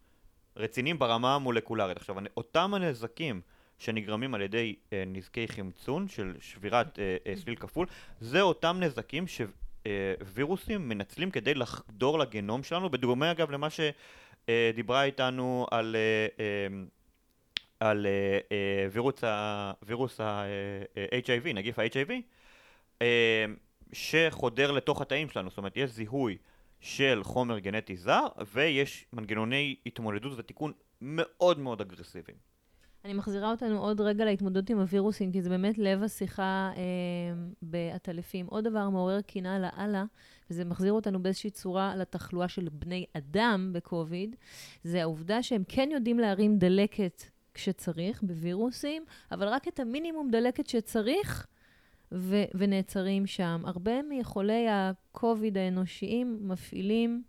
רציניים ברמה המולקולרית. עכשיו, אותם הנזקים שנגרמים על ידי אה, נזקי חמצון של שבירת אה, אה, סליל כפול, זה אותם נזקים שווירוסים מנצלים כדי לחדור לגנום שלנו, בדומה אגב למה שדיברה איתנו על... אה, אה, על אה, אה, וירוס ה- וירוס ה-HIV, נגיף ה-HIV, אה, שחודר לתוך התאים שלנו, זאת אומרת יש זיהוי של חומר גנטי זר ויש מנגנוני התמודדות ותיקון מאוד מאוד אגרסיביים. אני מחזירה אותנו עוד רגע להתמודדות עם הווירוסים, כי זה באמת לב השיחה אה, בעטלפים. עוד דבר מעורר קנאה לאללה, וזה מחזיר אותנו באיזושהי צורה לתחלואה של בני אדם בקוביד, זה העובדה שהם כן יודעים להרים דלקת כשצריך, בווירוסים, אבל רק את המינימום דלקת שצריך, ו- ונעצרים שם. הרבה מחולי הקוביד האנושיים מפעילים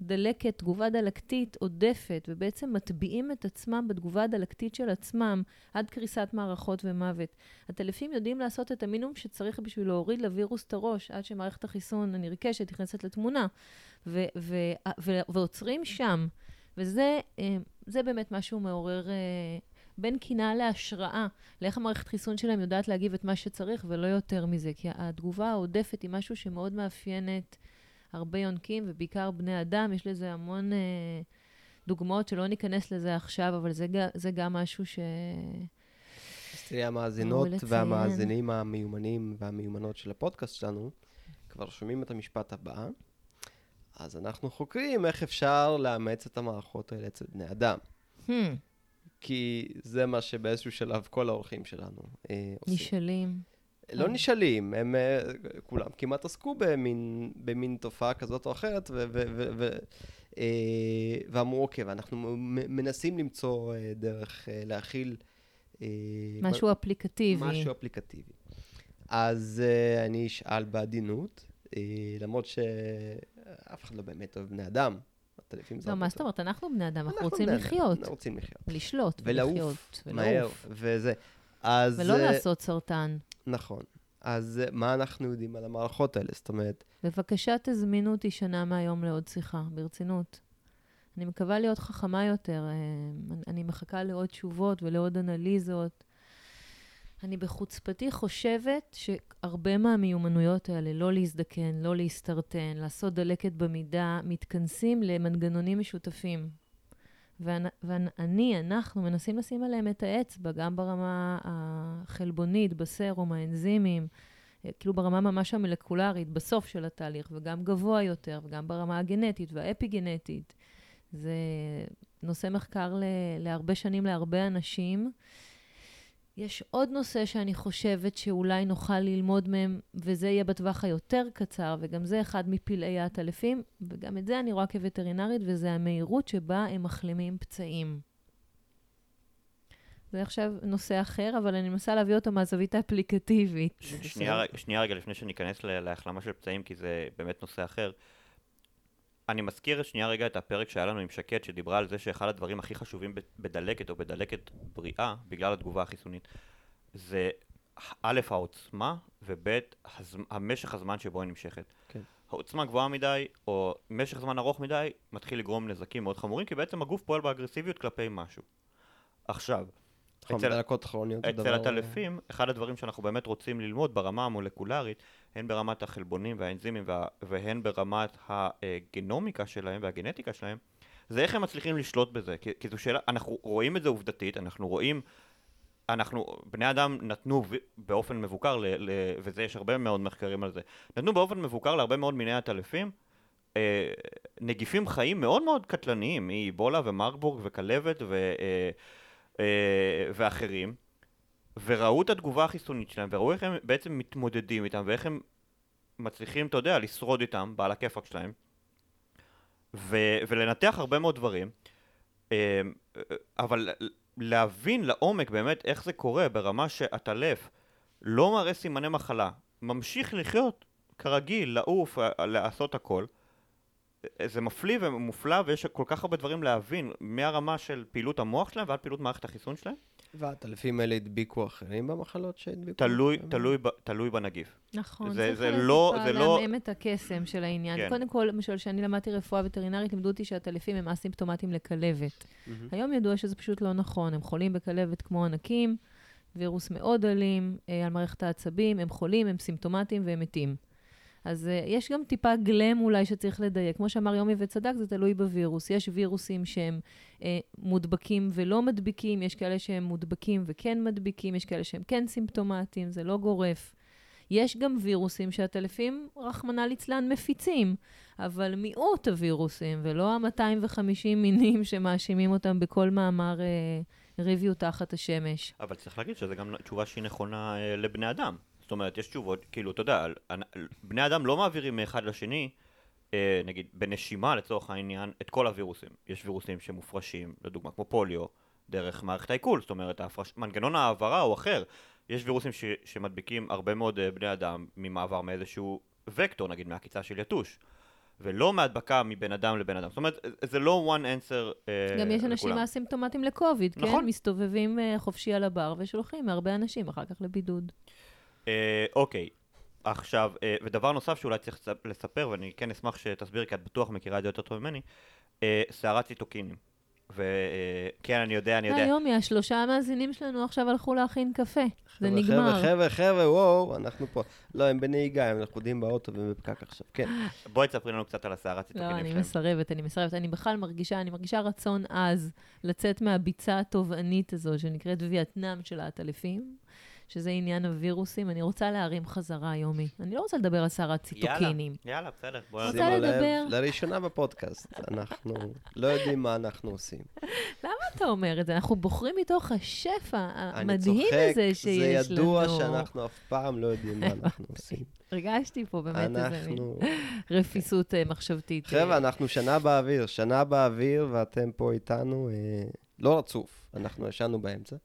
דלקת, תגובה דלקתית עודפת, ובעצם מטביעים את עצמם בתגובה הדלקתית של עצמם עד קריסת מערכות ומוות. הטלפים יודעים לעשות את המינימום שצריך בשביל להוריד לווירוס את הראש, עד שמערכת החיסון הנרכשת נכנסת לתמונה, ו- ו- ו- ועוצרים שם. וזה אה, באמת משהו מעורר... בין קנאה להשראה, לאיך המערכת חיסון שלהם יודעת להגיב את מה שצריך ולא יותר מזה, כי התגובה העודפת היא משהו שמאוד מאפיינת הרבה יונקים, ובעיקר בני אדם, יש לזה המון אה, דוגמאות שלא ניכנס לזה עכשיו, אבל זה, זה גם משהו ש... אז תראי, המאזינות והמאזינים המיומנים והמיומנות של הפודקאסט שלנו כבר שומעים את המשפט הבא. אז אנחנו חוקרים איך אפשר לאמץ את המערכות האלה אצל בני אדם. Hmm. כי זה מה שבאיזשהו שלב כל האורחים שלנו אה, עושים. נשאלים. לא אה. נשאלים, הם אה, כולם כמעט עסקו במין, במין תופעה כזאת או אחרת, ו, ו, ו, ו, אה, ואמרו, אוקיי, ואנחנו מנסים למצוא דרך להכיל... משהו אפליקטיבי. משהו אפליקטיבי. אז אני אשאל בעדינות, למרות שאף אחד לא באמת אוהב בני אדם. לא, מה זאת אומרת? אנחנו בני אדם, אנחנו רוצים לחיות. אנחנו רוצים לחיות. לשלוט. ולעוף מהר, וזה. אז... ולא לעשות סרטן. נכון. אז אה, מה אנחנו יודעים על המערכות האלה? זאת אומרת... בבקשה תזמינו אותי שנה מהיום לעוד שיחה, ברצינות. אני מקווה להיות חכמה יותר. אה, אני מחכה לעוד תשובות ולעוד אנליזות. אני בחוצפתי חושבת שהרבה מהמיומנויות האלה, לא להזדקן, לא להסתרטן, לעשות דלקת במידה, מתכנסים למנגנונים משותפים. ואני, אנחנו מנסים לשים עליהם את האצבע, גם ברמה החלבונית, בסרום, האנזימים, אה, כאילו ברמה ממש המלקולרית, בסוף של התהליך, וגם גבוה יותר, וגם ברמה הגנטית והאפיגנטית. זה נושא מחקר ל- להרבה שנים להרבה אנשים. יש עוד נושא שאני חושבת שאולי נוכל ללמוד מהם, וזה יהיה בטווח היותר קצר, וגם זה אחד מפלאי העטלפים, וגם את זה אני רואה כווטרינרית, וזה המהירות שבה הם מחלימים פצעים. זה עכשיו נושא אחר, אבל אני מנסה להביא אותו מהזווית האפליקטיבית. שנייה, שנייה רגע לפני שניכנס להחלמה של פצעים, כי זה באמת נושא אחר. אני מזכיר שנייה רגע את הפרק שהיה לנו עם שקד, שדיברה על זה שאחד הדברים הכי חשובים בדלקת או בדלקת בריאה, בגלל התגובה החיסונית, זה א', העוצמה, וב', הז... המשך הזמן שבו היא נמשכת. כן. העוצמה גבוהה מדי, או משך זמן ארוך מדי, מתחיל לגרום נזקים מאוד חמורים, כי בעצם הגוף פועל באגרסיביות כלפי משהו. עכשיו, אצל, אצל הטלפים, אחד הדברים שאנחנו באמת רוצים ללמוד ברמה המולקולרית, הן ברמת החלבונים והאנזימים וה, והן ברמת הגנומיקה שלהם והגנטיקה שלהם, זה איך הם מצליחים לשלוט בזה. כי, כי זו שאלה, אנחנו רואים את זה עובדתית, אנחנו רואים, אנחנו, בני אדם נתנו באופן מבוקר, ל, ל, וזה יש הרבה מאוד מחקרים על זה, נתנו באופן מבוקר להרבה מאוד מיני עטלפים, אה, נגיפים חיים מאוד מאוד קטלניים, מאיבולה ומרבורג וכלבת ו, אה, אה, ואחרים. וראו את התגובה החיסונית שלהם, וראו איך הם בעצם מתמודדים איתם, ואיך הם מצליחים, אתה יודע, לשרוד איתם, בעל הכיפאק שלהם, ו- ולנתח הרבה מאוד דברים, אמ, אבל להבין לעומק באמת איך זה קורה ברמה שהטלף לא מראה סימני מחלה, ממשיך לחיות כרגיל, לעוף, לעשות הכל, זה מפליא ומופלא ויש כל כך הרבה דברים להבין מהרמה של פעילות המוח שלהם ועד פעילות מערכת החיסון שלהם. והטלפים האלה הדביקו אחרים במחלות שהדביקו? תלוי, תלוי, תלוי בנגיף. נכון, זה, זה לא, זה לא... להמאם את הקסם של העניין. כן. קודם כל, למשל, כשאני למדתי רפואה וטרינרית, לימדו אותי שהטלפים הם אסימפטומטיים לכלבת. Mm-hmm. היום ידוע שזה פשוט לא נכון, הם חולים בכלבת כמו ענקים, וירוס מאוד אלים אה, על מערכת העצבים, הם חולים, הם סימפטומטיים והם מתים. אז uh, יש גם טיפה גלם אולי שצריך לדייק. כמו שאמר יומי וצדק, זה תלוי בווירוס. יש וירוסים שהם uh, מודבקים ולא מדביקים, יש כאלה שהם מודבקים וכן מדביקים, יש כאלה שהם כן סימפטומטיים, זה לא גורף. יש גם וירוסים שהטלפים, רחמנא ליצלן, מפיצים, אבל מיעוט הווירוסים, ולא ה-250 מינים שמאשימים אותם בכל מאמר uh, ריוויו תחת השמש. אבל צריך להגיד שזו גם תשובה שהיא נכונה אה, לבני אדם. זאת אומרת, יש תשובות, כאילו, אתה יודע, בני אדם לא מעבירים מאחד לשני, אה, נגיד, בנשימה לצורך העניין, את כל הווירוסים. יש וירוסים שמופרשים, לדוגמה, כמו פוליו, דרך מערכת העיכול, זאת אומרת, ההפרש... מנגנון העברה הוא אחר. יש וירוסים ש... שמדביקים הרבה מאוד אה, בני אדם ממעבר מאיזשהו וקטור, נגיד מהעקיצה של יתוש. ולא מהדבקה מבן אדם לבן אדם. זאת אומרת, זה לא one answer אה, גם יש אנשים לכולם. אסימפטומטיים לקוביד, כן? נכון. מסתובבים אה, חופשי על הבר ושולחים הרבה אנשים אחר כך לבידוד. אה, אוקיי, עכשיו, אה, ודבר נוסף שאולי צריך לספ- לספר, ואני כן אשמח שתסבירי, כי את בטוח מכירה את זה יותר טוב ממני, אה, סערת ציטוקינים. וכן, אני יודע, אני יודע. היום השלושה המאזינים שלנו עכשיו הלכו להכין קפה. זה נגמר. חבר'ה, חבר'ה, חבר'ה, וואו, אנחנו פה. לא, הם בנהיגה, הם לכודים באוטו והם בפקק עכשיו. כן. בואי תספרי לנו קצת על הסערת לא, ציטוקינים אני שלהם. מסרבת, אני מסרבת. אני בכלל מרגישה, אני מרגישה רצון עז לצאת מהביצה התובענית הזו, שנקראת וייטנאם של העטלפים, שזה עניין הווירוסים. אני רוצה להרים חזרה, יומי. אני לא רוצה לדבר על סערת ציטוקינים. יאללה, יאללה, בסדר. בואי רוצה לדבר? לראשונה בפודקאסט, אנחנו לא יודעים מה אנחנו עושים. למה אתה אומר את זה? אנחנו בוחרים מתוך השפע אני המדהים צוחק, הזה שיש זה לנו. ידוע שאנחנו אף פעם לא יודעים מה אנחנו עושים. הרגשתי פה באמת איזה מין אנחנו... רפיסות אה, מחשבתית. חבר'ה, אה, אנחנו שנה באוויר, שנה באוויר, ואתם פה איתנו, אה, לא רצוף, אנחנו ישנו באמצע.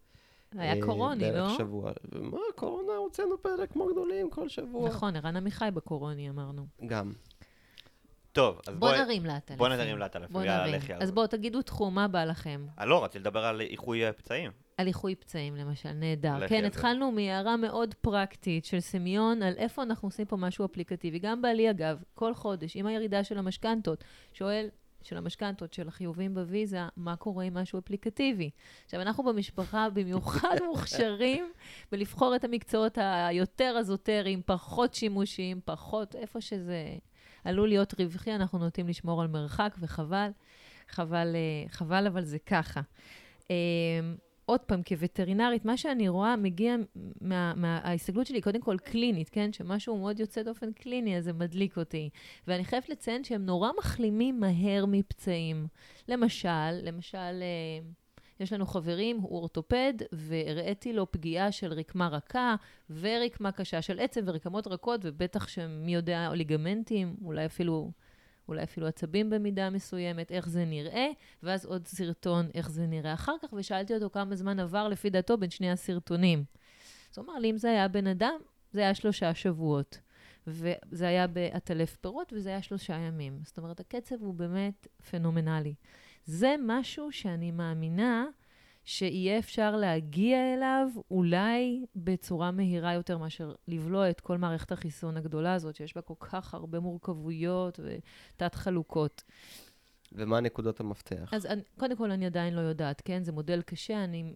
היה אה, קורוני, לא? בערך שבוע. ומה, קורונה, הוצאנו פרק כמו גדולים כל שבוע. נכון, ערן עמיחי בקורוני, אמרנו. גם. טוב, אז בוא בואי... נרים לעטלפים. בוא נרים לעטלפים, בוא יאללה, נרים. אז. בואו, תגידו תחום, מה בא לכם? אה, לא, רציתי לדבר על איחוי אה, פצעים. על איחוי פצעים, למשל, נהדר. כן. התחלנו מהערה מאוד פרקטית של סמיון על איפה אנחנו עושים פה משהו אפליקטיבי. גם בעלי, אגב, כל חודש, עם הירידה של המשכנתות, שואל, של המשכנתות, של החיובים בוויזה, מה קורה עם משהו אפליקטיבי. עכשיו, אנחנו במשפחה במיוחד מוכשרים בלבחור את המקצועות היותר אזוטריים, פחות שימושיים, פחות, איפה שזה עלול להיות רווחי, אנחנו נוטים לשמור על מרחק, וחבל. חבל, אה, חבל, אבל זה ככה. עוד פעם, כווטרינרית, מה שאני רואה מגיע מה- מההסתגלות שלי, קודם כל קלינית, כן? שמשהו מאוד יוצא דופן קליני, אז זה מדליק אותי. ואני חייבת לציין שהם נורא מחלימים מהר מפצעים. למשל, למשל, אה, יש לנו חברים, הוא אורתופד, והראיתי לו פגיעה של רקמה רכה ורקמה קשה של עצם ורקמות רכות, ובטח שמי יודע, ליגמנטים, אולי אפילו... אולי אפילו עצבים במידה מסוימת, איך זה נראה, ואז עוד סרטון, איך זה נראה אחר כך, ושאלתי אותו כמה זמן עבר לפי דעתו בין שני הסרטונים. אז הוא אמר לי, אם זה היה בן אדם, זה היה שלושה שבועות. וזה היה בעטלף פירות, וזה היה שלושה ימים. זאת אומרת, הקצב הוא באמת פנומנלי. זה משהו שאני מאמינה שיהיה אפשר להגיע אליו אולי בצורה מהירה יותר מאשר לבלוע את כל מערכת החיסון הגדולה הזאת, שיש בה כל כך הרבה מורכבויות ותת-חלוקות. ומה נקודות המפתח? אז אני, קודם כל, אני עדיין לא יודעת, כן? זה מודל קשה, אני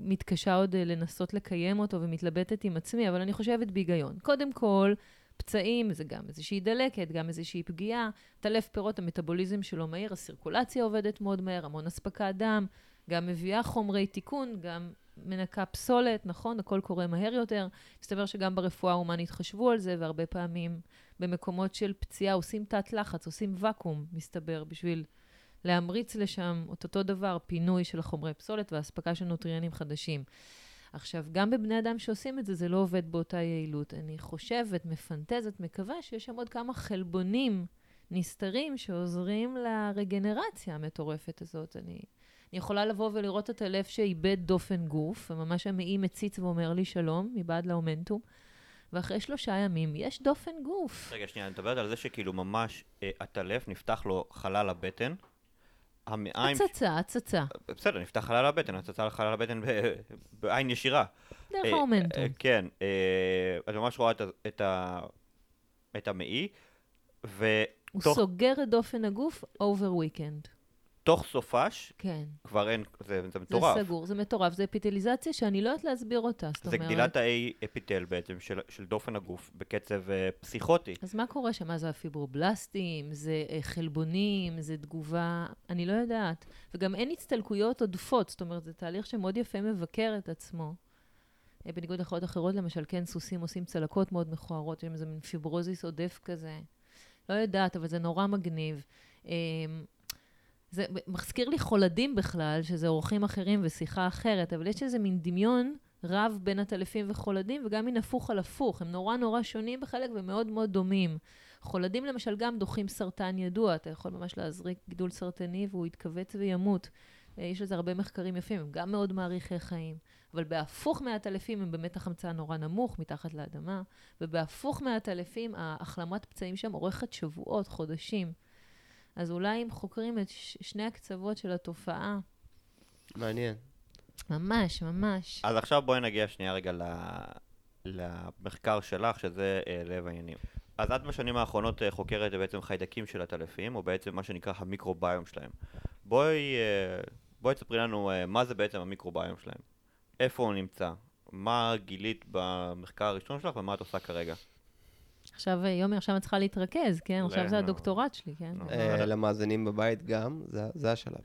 מתקשה עוד אה, לנסות לקיים אותו ומתלבטת עם עצמי, אבל אני חושבת בהיגיון. קודם כל, פצעים זה גם איזושהי דלקת, גם איזושהי פגיעה. טלף פירות, המטאבוליזם שלו מהיר, הסירקולציה עובדת מאוד מהר, המון אספקת דם, גם מביאה חומרי תיקון, גם מנקה פסולת, נכון? הכל קורה מהר יותר. מסתבר שגם ברפואה ההומנית חשבו על זה, והרבה פעמים במקומות של פציעה עושים תת לחץ, עושים ואקום, מסתבר, בשביל להמריץ לשם את אותו דבר, פינוי של החומרי פסולת והאספקה של נוטריאנים חדשים. עכשיו, גם בבני אדם שעושים את זה, זה לא עובד באותה יעילות. אני חושבת, מפנטזת, מקווה שיש שם עוד כמה חלבונים נסתרים שעוזרים לרגנרציה המטורפת הזאת. אני, אני יכולה לבוא ולראות את הלב שאיבד דופן גוף, וממש המעי מציץ ואומר לי שלום, מבעד לאומנטום, ואחרי שלושה ימים יש דופן גוף. רגע, שנייה, אני מדברת על זה שכאילו ממש אה, העטלף, נפתח לו חלל הבטן. המעיים... הצצה, הצצה, בסדר, נפתח חלל הבטן, הצצה לחלל הבטן בעין ישירה. דרך אה, ה omentum. אה, כן, אה, את ממש רואה את המעי, הוא ותוך סוגר את דופן הגוף over weekend. תוך סופש כן. כבר אין, זה זה זה מטורף. סגור, זה מטורף. זה אפיתליזציה שאני לא יודעת להסביר אותה. זאת זה אומרת... גדילת האי אפיטל בעצם של, של דופן הגוף בקצב אה, פסיכוטי. אז מה קורה שם? מה זה הפיברובלסטים? זה אה, חלבונים? זה תגובה? אני לא יודעת. וגם אין הצטלקויות עודפות, זאת אומרת, זה תהליך שמאוד יפה מבקר את עצמו. אה, בניגוד לחיות אחרות, למשל, כן, סוסים עושים צלקות מאוד מכוערות, יש איזה מין פיברוזיס עודף כזה. לא יודעת, אבל זה נורא מגניב. אה, זה מזכיר לי חולדים בכלל, שזה אורחים אחרים ושיחה אחרת, אבל יש איזה מין דמיון רב בין עטלפים וחולדים, וגם מין הפוך על הפוך. הם נורא נורא שונים בחלק ומאוד מאוד דומים. חולדים למשל גם דוחים סרטן ידוע, אתה יכול ממש להזריק גידול סרטני והוא יתכווץ וימות. אה, יש לזה הרבה מחקרים יפים, הם גם מאוד מעריכי חיים. אבל בהפוך מהעטלפים הם באמת החמצן נורא נמוך מתחת לאדמה, ובהפוך מהעטלפים ההחלמת פצעים שם אורכת שבועות, חודשים. אז אולי אם חוקרים את ש- שני הקצוות של התופעה, מעניין. ממש, ממש. אז עכשיו בואי נגיע שנייה רגע ל... למחקר שלך, שזה אה, לב העניינים. אז את בשנים האחרונות אה, חוקרת בעצם חיידקים של עטלפים, או בעצם מה שנקרא המיקרוביום שלהם. בואי, אה, בואי תספרי לנו אה, מה זה בעצם המיקרוביום שלהם. איפה הוא נמצא? מה גילית במחקר הראשון שלך ומה את עושה כרגע? עכשיו, אה, יומי, עכשיו את צריכה להתרכז, כן? עכשיו זה לא. הדוקטורט שלי, כן? לא. אה, למאזינים בבית גם, זה- זה השלב.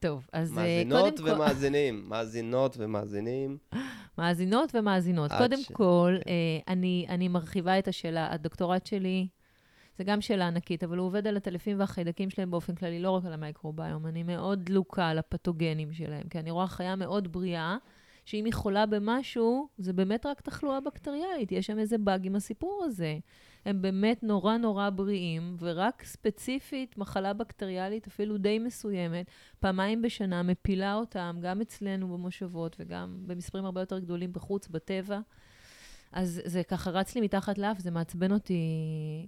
טוב, אז אה, מאזינות קודם כל... ומאזינים, מאזינות ומאזינים. מאזינות ומאזינות. קודם ש- כל, אני, אני מרחיבה את השאלה. הדוקטורט שלי, זה גם שאלה ענקית, אבל הוא עובד על הטלפים והחיידקים שלהם באופן כללי, לא רק על המייקרוביום. אני מאוד דלוקה על הפתוגנים שלהם, כי אני רואה חיה מאוד בריאה, שאם היא חולה במשהו, זה באמת רק תחלואה בקטריאלית. יש שם איזה באג עם הסיפור הזה. הם באמת נורא נורא בריאים, ורק ספציפית מחלה בקטריאלית, אפילו די מסוימת, פעמיים בשנה מפילה אותם, גם אצלנו במושבות וגם במספרים הרבה יותר גדולים בחוץ, בטבע. אז זה ככה רץ לי מתחת לאף, זה מעצבן אותי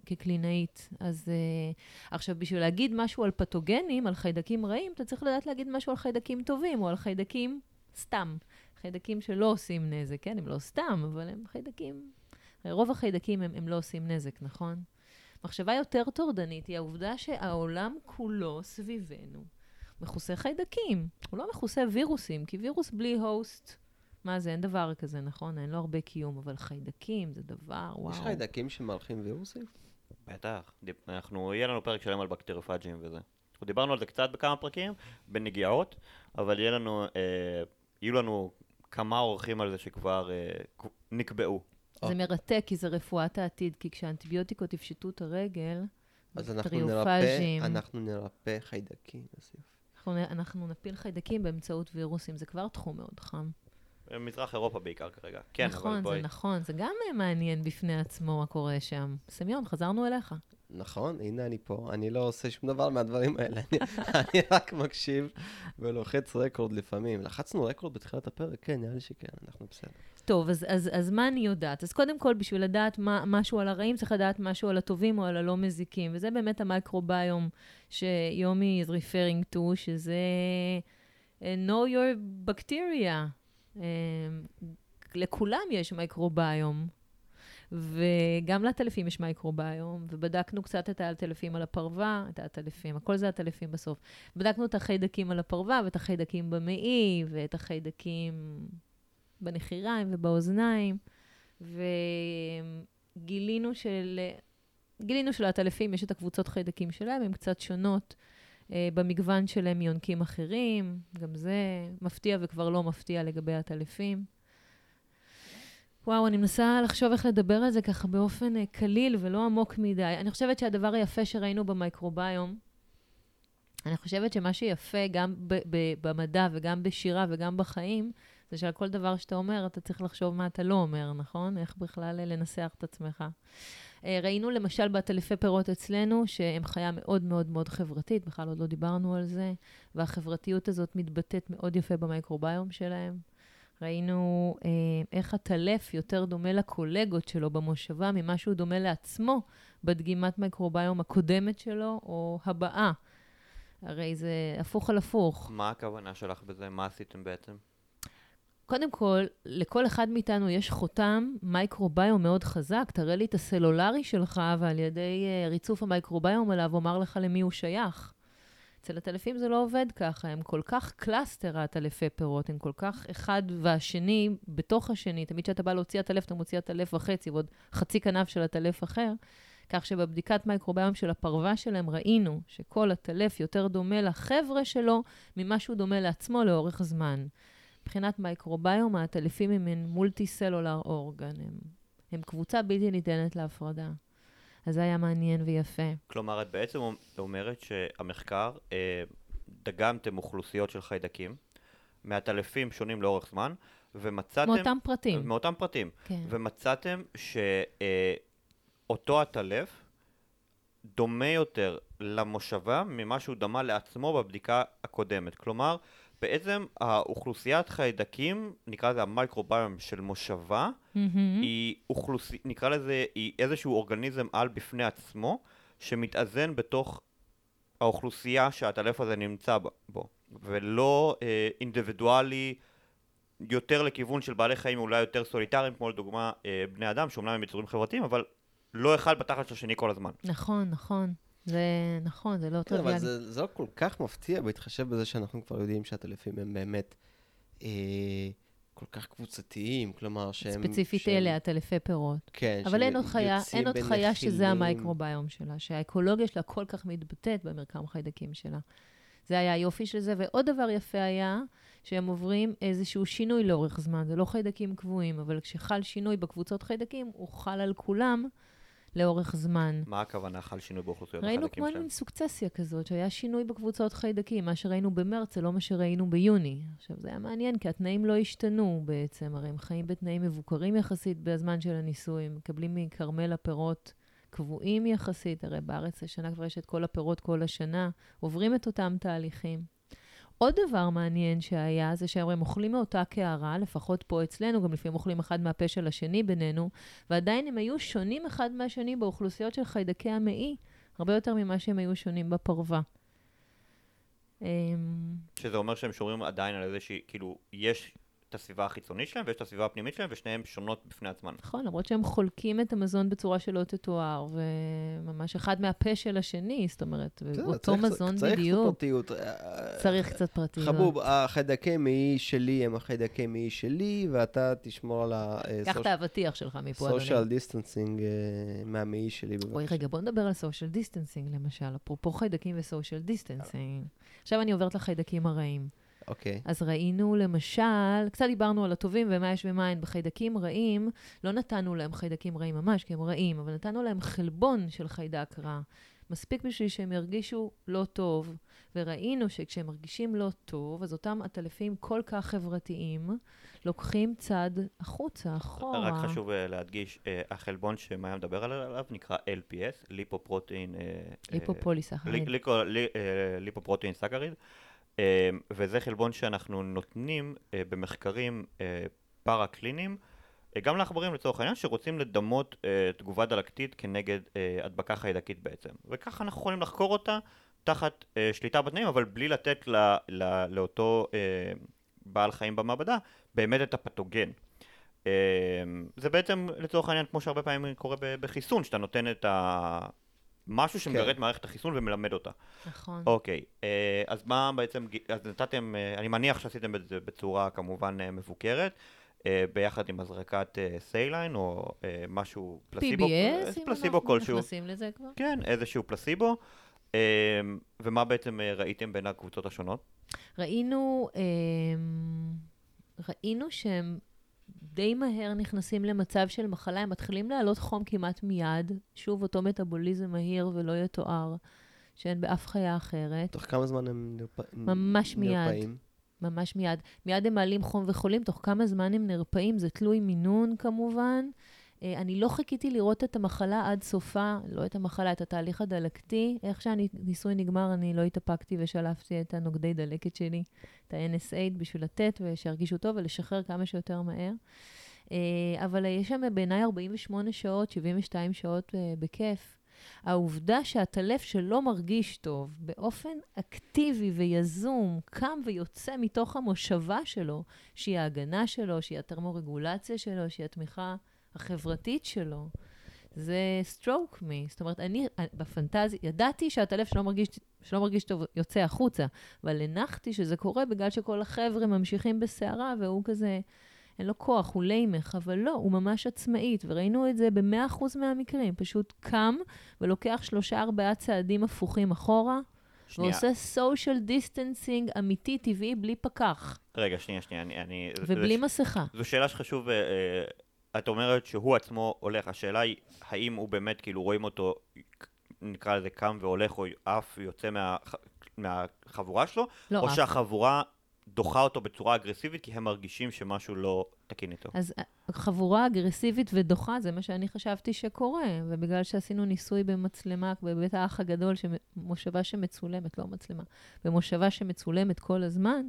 כקלינאית. אז uh, עכשיו, בשביל להגיד משהו על פתוגנים, על חיידקים רעים, אתה צריך לדעת להגיד משהו על חיידקים טובים, או על חיידקים סתם. חיידקים שלא עושים נזק, כן? הם לא סתם, אבל הם חיידקים... רוב החיידקים הם, הם לא עושים נזק, נכון? מחשבה יותר טורדנית היא העובדה שהעולם כולו סביבנו מכוסה חיידקים. הוא לא מכוסה וירוסים, כי וירוס בלי הוסט, מה זה, אין דבר כזה, נכון? אין לו הרבה קיום, אבל חיידקים זה דבר, וואו. יש חיידקים שמארחים וירוסים? בטח. אנחנו, יהיה לנו פרק שלם על בקטריופאג'ים וזה. אנחנו דיברנו על זה קצת בכמה פרקים, בנגיעות, אבל יהיה לנו, אה, יהיו לנו כמה אורחים על זה שכבר אה, נקבעו. זה מרתק, כי זה רפואת העתיד, כי כשאנטיביוטיקות יפשטו את הרגל, אז אנחנו. נרפא, אנחנו נרפא חיידקים. אנחנו, נ- אנחנו נפיל חיידקים באמצעות וירוסים, זה כבר תחום מאוד חם. מזרח אירופה בעיקר כרגע. כן, נכון, אבל בואי. זה נכון, זה גם אה, מעניין בפני עצמו מה קורה שם. סמיון, חזרנו אליך. נכון, הנה אני פה, אני לא עושה שום דבר מהדברים האלה, אני, אני רק מקשיב ולוחץ רקורד לפעמים. לחצנו רקורד בתחילת הפרק? כן, נראה לי שכן, אנחנו בסדר. טוב, אז, אז, אז מה אני יודעת? אז קודם כל, בשביל לדעת מה, משהו על הרעים, צריך לדעת משהו על הטובים או על הלא מזיקים. וזה באמת המייקרוביום שיומי is referring to, שזה uh, know your bacteria. Um, לכולם יש מייקרוביום. וגם לעטלפים יש מייקרוביום, ובדקנו קצת את העטלפים על הפרווה, את העטלפים, הכל זה עטלפים בסוף. בדקנו את החיידקים על הפרווה, ואת החיידקים במעי, ואת החיידקים בנחיריים ובאוזניים, וגילינו של... גילינו שלעטלפים יש את הקבוצות חיידקים שלהם, הן קצת שונות אה, במגוון שלהם מיונקים אחרים, גם זה מפתיע וכבר לא מפתיע לגבי העטלפים. וואו, אני מנסה לחשוב איך לדבר על זה ככה באופן אה, קליל ולא עמוק מדי. אני חושבת שהדבר היפה שראינו במייקרוביום, אני חושבת שמה שיפה גם ב- ב- במדע וגם בשירה וגם בחיים, זה שעל כל דבר שאתה אומר, אתה צריך לחשוב מה אתה לא אומר, נכון? איך בכלל אה, לנסח את עצמך. אה, ראינו למשל בעטלפי פירות אצלנו, שהם חיה מאוד מאוד מאוד חברתית, בכלל עוד לא דיברנו על זה, והחברתיות הזאת מתבטאת מאוד יפה במייקרוביום שלהם. ראינו אה, איך הטלף יותר דומה לקולגות שלו במושבה ממה שהוא דומה לעצמו בדגימת מייקרוביום הקודמת שלו או הבאה. הרי זה הפוך על הפוך. מה הכוונה שלך בזה? מה עשיתם בעצם? קודם כל, לכל אחד מאיתנו יש חותם מייקרוביום מאוד חזק. תראה לי את הסלולרי שלך, ועל ידי אה, ריצוף המייקרוביום עליו, אומר לך למי הוא שייך. אצל עטלפים זה לא עובד ככה, הם כל כך cluster עטלפי פירות, הם כל כך אחד והשני בתוך השני. תמיד כשאתה בא להוציא עטלף, אתה מוציא עטלף וחצי, ועוד חצי כנף של עטלף אחר. כך שבבדיקת מייקרוביום של הפרווה שלהם ראינו שכל הטלף יותר דומה לחבר'ה שלו ממה שהוא דומה לעצמו לאורך זמן. מבחינת מייקרוביום, העטלפים הם מולטי סלולר אורגן, הם, הם קבוצה בלתי ניתנת להפרדה. אז זה היה מעניין ויפה. כלומר, את בעצם אומרת שהמחקר, אה, דגמתם אוכלוסיות של חיידקים, מעטלפים שונים לאורך זמן, ומצאתם... מאותם פרטים. מאותם פרטים. כן. ומצאתם שאותו עטלף דומה יותר למושבה ממה שהוא דמה לעצמו בבדיקה הקודמת. כלומר, בעצם האוכלוסיית חיידקים, נקרא לזה המייקרוביום של מושבה, מהמם. היא אוכלוסי... נקרא לזה, היא איזשהו אורגניזם על בפני עצמו, שמתאזן בתוך האוכלוסייה שהעטלף הזה נמצא בו, ולא אה, אינדיבידואלי יותר לכיוון של בעלי חיים אולי יותר סוליטריים, כמו לדוגמה אה, בני אדם, שאומנם הם יצורים חברתיים, אבל לא אחד בתחת של השני כל הזמן. נכון, נכון. זה נכון, זה לא כן, אבל טריוויאלי. זה, זה לא כל כך מפתיע, בהתחשב בזה שאנחנו כבר יודעים שהטלפים הם באמת אה, כל כך קבוצתיים, כלומר שהם... ספציפית שהם- אלה, עטלפי פירות. כן, אבל אין עוד חיה, אין עוד חיה שזה. המייקרוביום שלה, שהאקולוגיה שלה כל כך מתבטאת במרקם חיידקים שלה. זה היה היופי של זה, ועוד דבר יפה היה שהם עוברים איזשהו שינוי לאורך זמן. זה לא חיידקים קבועים, אבל כשחל שינוי בקבוצות חיידקים, הוא חל על כולם לאורך זמן. מה הכוונה חל שינוי באוכלוסיות ראינו החיידקים כמו שלהם? מין סוקצסיה כזאת, שהיה שינוי בקבוצות חיידקים. מה שראינו במרץ זה לא מה שראינו ביוני. עכשיו, זה היה מעניין, כי התנאים לא השתנו בעצם. הרי הם חיים בתנאים מבוקרים יחסית בזמן של הניסוי, הם מקבלים מכרמל הפירות קבועים יחסית. הרי בארץ השנה כבר יש את כל הפירות כל השנה, עוברים את אותם תהליכים. עוד דבר מעניין שהיה, זה שהם אוכלים מאותה קערה, לפחות פה אצלנו, גם לפעמים אוכלים אחד מהפה של השני בינינו, ועדיין הם היו שונים אחד מהשני באוכלוסיות של חיידקי המעי, הרבה יותר ממה שהם היו שונים בפרווה. אמ, שזה אומר שהם שומרים עדיין על איזושהי, כאילו, יש את הסביבה החיצונית שלהם ויש את הסביבה הפנימית שלהם, ושניהם שונות בפני עצמן. נכון, למרות שהם חולקים את המזון בצורה שלא תתואר, וממש אחד מהפה של השני, זאת אומרת, אותו צריך- מזון צריך קצת בדיוק. פרטיות. אה, צריך קצת פרטיות. חבוב, החיידקי מעי שלי הם החיידקי מעי שלי, ואתה תשמור על קח את האבטיח שלך מפה, אדוני. distancing אה, מהמעי שלי, אוי. רגע, בוא נדבר על social distancing, למשל. אפרופו חיידקים ו social distancing. עכשיו אני עוברת לחיידקים הרעים. אוקיי. אז ראינו למשל, קצת דיברנו על הטובים ומה יש ומה אין. בחיידקים רעים, לא נתנו להם חיידקים רעים ממש, כי הם רעים, אבל נתנו להם חלבון של חיידק רע. מספיק בשביל שהם ירגישו לא טוב. וראינו שכשהם מרגישים לא טוב, אז אותם עטלפים כל כך חברתיים, לוקחים צעד החוצה, אחורה. רק חשוב אה, להדגיש, אה, החלבון שמאיה מדבר עליו נקרא LPS, ליפופרוטאין... אה, אה, ליפופוליסחריד. לי- ליקו- לי- אה, וזה חלבון שאנחנו נותנים אה, במחקרים אה, פארה-קליניים, גם לעכברים לצורך העניין, שרוצים לדמות תגובה דלקתית כנגד הדבקה חיידקית בעצם. וככה אנחנו יכולים לחקור אותה תחת שליטה בתנאים, אבל בלי לתת ל, ל, לאותו בעל חיים במעבדה באמת את הפתוגן. זה בעצם לצורך העניין כמו שהרבה פעמים קורה בחיסון, שאתה נותן את ה... משהו שמגרד את מערכת החיסון ומלמד אותה. נכון. אוקיי, אה, אז מה בעצם, אז נתתם, אה, אני מניח שעשיתם את זה בצורה כמובן אה, מבוקרת, ביחד עם הזרקת saline או משהו placebo, PBS, אם פלסיבו אנחנו כלשהו, נכנסים לזה כבר. כן, איזשהו פלסיבו, ומה בעצם ראיתם בין הקבוצות השונות? ראינו, ראינו שהם די מהר נכנסים למצב של מחלה, הם מתחילים לעלות חום כמעט מיד, שוב אותו מטאבוליזם מהיר ולא יתואר, שאין באף חיה אחרת, תוך כמה זמן הם נרפ... ממש מיד. נרפאים? ממש מיד. מיד הם מעלים חום וחולים, תוך כמה זמן הם נרפאים, זה תלוי מינון כמובן. אה, אני לא חיכיתי לראות את המחלה עד סופה, לא את המחלה, את התהליך הדלקתי. איך שהניסוי נגמר, אני לא התאפקתי ושלפתי את הנוגדי דלקת שלי, את ה-NSA, בשביל לתת ושירגישו טוב ולשחרר כמה שיותר מהר. אה, אבל יש שם בעיניי 48 שעות, 72 שעות אה, בכיף. העובדה שהטלף שלא מרגיש טוב, באופן אקטיבי ויזום, קם ויוצא מתוך המושבה שלו, שהיא ההגנה שלו, שהיא התרמורגולציה שלו, שהיא התמיכה החברתית שלו, זה stroke me. זאת אומרת, אני בפנטזיה, ידעתי שהטלף שלא מרגיש, שלא מרגיש טוב יוצא החוצה, אבל הנחתי שזה קורה בגלל שכל החבר'ה ממשיכים בסערה, והוא כזה, אין לו כוח, הוא לימך, אבל לא, הוא ממש עצמאית, וראינו את זה ב-100% מהמקרים, פשוט קם ולוקח שלושה-ארבעה צעדים הפוכים אחורה, שנייה, ועושה social distancing אמיתי, טבעי, בלי פקח, רגע, שנייה, שנייה, אני... אני ובלי זו- מסכה. זו שאלה שחשוב אה, אה, את אומרת שהוא עצמו הולך, השאלה היא, האם הוא באמת, כאילו, רואים אותו, נקרא לזה, קם והולך, או עף, יוצא מה, מהחבורה שלו, לא, או עף. שהחבורה דוחה אותו בצורה אגרסיבית, כי הם מרגישים שמשהו לא תקין איתו. אז אה, חבורה אגרסיבית ודוחה, זה מה שאני חשבתי שקורה, ובגלל שעשינו ניסוי במצלמה, בבית האח הגדול, מושבה שמצולמת, לא מצלמה, במושבה שמצולמת כל הזמן,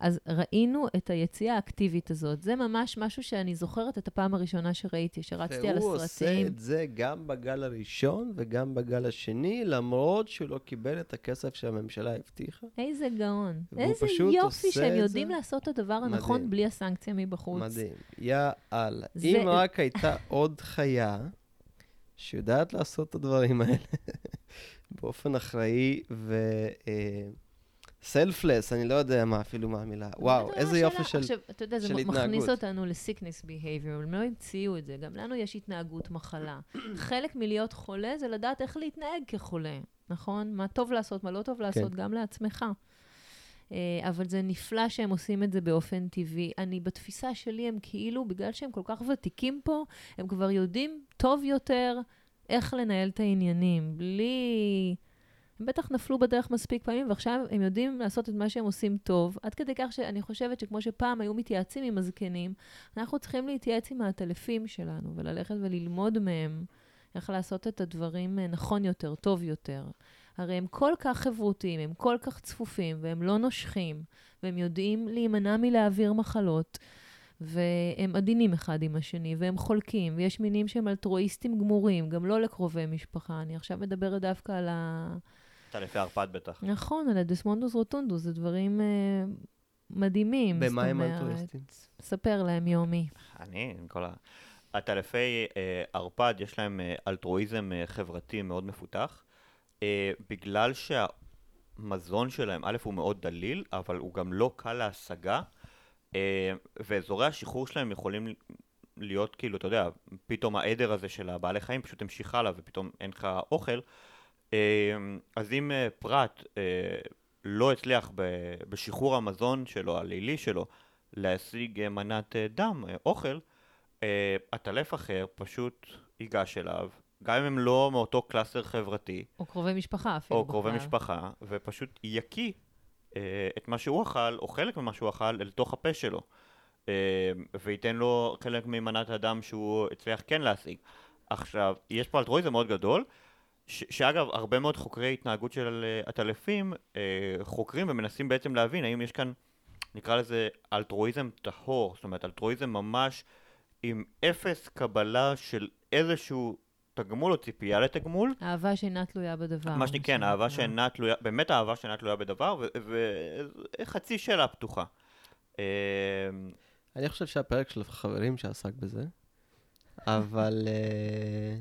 אז ראינו את היציאה האקטיבית הזאת. זה ממש משהו שאני זוכרת את הפעם הראשונה שראיתי, שרצתי על והוא הסרטים. עושה את זה גם בגל הראשון וגם בגל השני, למרות שהוא לא קיבל את הכסף שהממשלה הבטיחה. איזה גאון. והוא איזה יופי שהם יודעים זה. לעשות את הדבר הנכון מדהים. בלי הסנקציה מבחוץ. מדהים. יא אללה. זה- אם רק הייתה עוד חיה שיודעת לעשות את הדברים האלה באופן אחראי ו... סלפלס, אני לא יודע מה אפילו מה המילה. וואו, איזה יופי של... עכשיו, אתה יודע, זה מכניס התנהגות. אותנו ל-sickness behavior, הם לא המציאו את זה. גם לנו יש התנהגות מחלה. חלק מלהיות חולה זה לדעת איך להתנהג כחולה, נכון? מה טוב לעשות, מה לא טוב לעשות, כן. גם לעצמך. אה, אבל זה נפלא שהם עושים את זה באופן טבעי. אני, בתפיסה שלי, הם כאילו, בגלל שהם כל כך ותיקים פה, הם כבר יודעים טוב יותר איך לנהל את העניינים, בלי... בטח נפלו בדרך מספיק פעמים, ועכשיו הם יודעים לעשות את מה שהם עושים טוב, עד כדי כך שאני חושבת שכמו שפעם היו מתייעצים עם הזקנים, אנחנו צריכים להתייעץ עם העטלפים שלנו, וללכת וללמוד מהם איך לעשות את הדברים אה, נכון יותר, טוב יותר. הרי הם כל כך חברותיים, הם כל כך צפופים, והם לא נושכים, והם יודעים להימנע מלהעביר מחלות. והם עדינים אחד עם השני, והם חולקים, ויש מינים שהם אלטרואיסטים גמורים, גם לא לקרובי משפחה. אני עכשיו מדברת דווקא על. אתה לפי ערפד בטח. נכון, על הדסמונדוס רוטונדוס, זה דברים אה, מדהימים. במה הם. אלטרואיסטים? ספר להם, יומי. אני, עם כל ה... הטלפי אה, ערפד, יש להם אה, אלטרואיזם אה, חברתי מאוד מפותח, אה, בגלל שהמזון שלהם, א', הוא מאוד דליל, אבל הוא גם לא קל להשגה, אה, ואזורי השחרור שלהם יכולים להיות כאילו, אתה יודע, פתאום העדר הזה של הבעלי חיים פשוט המשיך הלאה ופתאום אין לך אוכל. אה, אז אם אה, פרט אה, לא הצליח בשחרור המזון שלו, הלילי שלו, להשיג אה, מנת דם, אוכל, עטלף אחר פשוט ייגש אליו, גם אם הם לא מאותו קלאסר חברתי, או קרובי משפחה אפילו. או קרובי בכלל. משפחה, ופשוט יקיא את מה שהוא אכל, או חלק ממה שהוא אכל, אל תוך הפה שלו. וייתן לו חלק ממנת הדם שהוא הצליח כן להשיג. עכשיו, יש פה אלטרואיזם מאוד גדול, ש- שאגב, הרבה מאוד חוקרי התנהגות של אה, עטלפים אה, חוקרים ומנסים בעצם להבין האם יש כאן, נקרא לזה אלטרואיזם טהור, זאת אומרת, אלטרואיזם ממש עם אפס קבלה של איזשהו תגמול או ציפייה לתגמול, אהבה שאינה תלויה בדבר. מה כן, שנקרא. אהבה שאינה תלויה, באמת אהבה שאינה תלויה בדבר, וחצי שאלה פתוחה. אה, אני חושב שהפרק של החברים שעסק בזה, אבל... אה,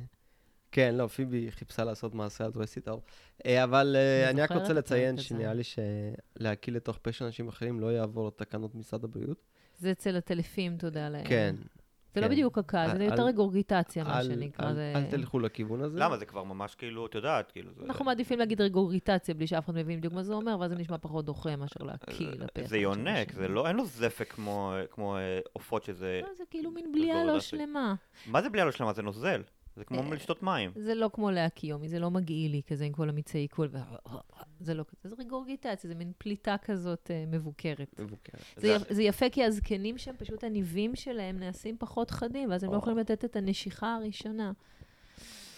כן, לא, פיבי חיפשה לעשות מעשה אלטרואיסטי טוב. אה, אבל אה, אני רק רוצה את לציין. שנראה לי שלהקיא לתוך פה של אנשים אחרים לא יעבור תקנות משרד הבריאות. זה אצל הטלפים, תודה לאל. כן. זה לא כן. בדיוק הקל, זה יותר רגורגיטציה, מה שנקרא. אל- זה- אל תלכו לכיוון הזה. למה? זה כבר ממש כאילו, את יודעת, כאילו... זה- אנחנו מעדיפים להגיד רגורגיטציה בלי שאף אחד מבין בדיוק מה זה אומר, ואז זה נשמע פחות דוחה מאשר להקיא לפה. אחד זה יונק, לא, אין לו זפק כמו כמו, אה, עופות שזה... לא, זה כאילו מין בליעה לא. שלמה. מה זה בלי הלא שלמה? זה נוזל. זה כמו אה, לשתות מים. זה לא כמו להקיא יומי, זה לא מגעילי כזה עם כל המיצי עיכול. זה לא כזה, זה רגורגיטציה, זה מין פליטה כזאת אה, מבוקרת. מבוקרת. זה, זה- יפ, זה יפה כי הזקנים שם, פשוט הניבים שלהם נעשים פחות חדים, ואז הם לא. יכולים לתת את הנשיכה הראשונה.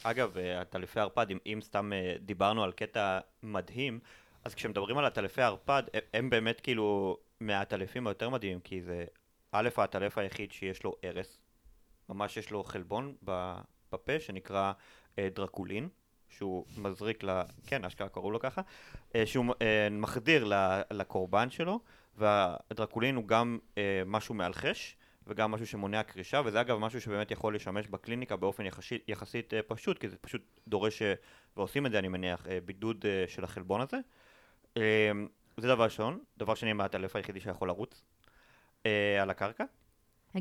אגב, אה, הטלפי ערפד, אם, סתם דיברנו על קטע מדהים, אז כשמדברים על הטלפי ערפד, הם- באמת כאילו מהטלפים היותר מדהימים, כי זה א', הטלף היחיד שיש לו ארס, ממש יש לו חלבון ב- בפה שנקרא אה, דרקולין, שהוא מזריק ל... כן, אשכרה קראו לו ככה, אה, שהוא אה, מחדיר ל- לקורבן שלו, והדרקולין הוא גם אה, משהו מאלחש, וגם משהו שמונע קרישה, וזה אגב משהו שבאמת יכול לשמש בקליניקה באופן יחסית, יחסית אה, פשוט, כי זה פשוט דורש, אה, ועושים את זה אני מניח, אה, בידוד של החלבון הזה. זה דבר ראשון. דבר שני, מה הטלף היחידי שיכול לרוץ על הקרקע.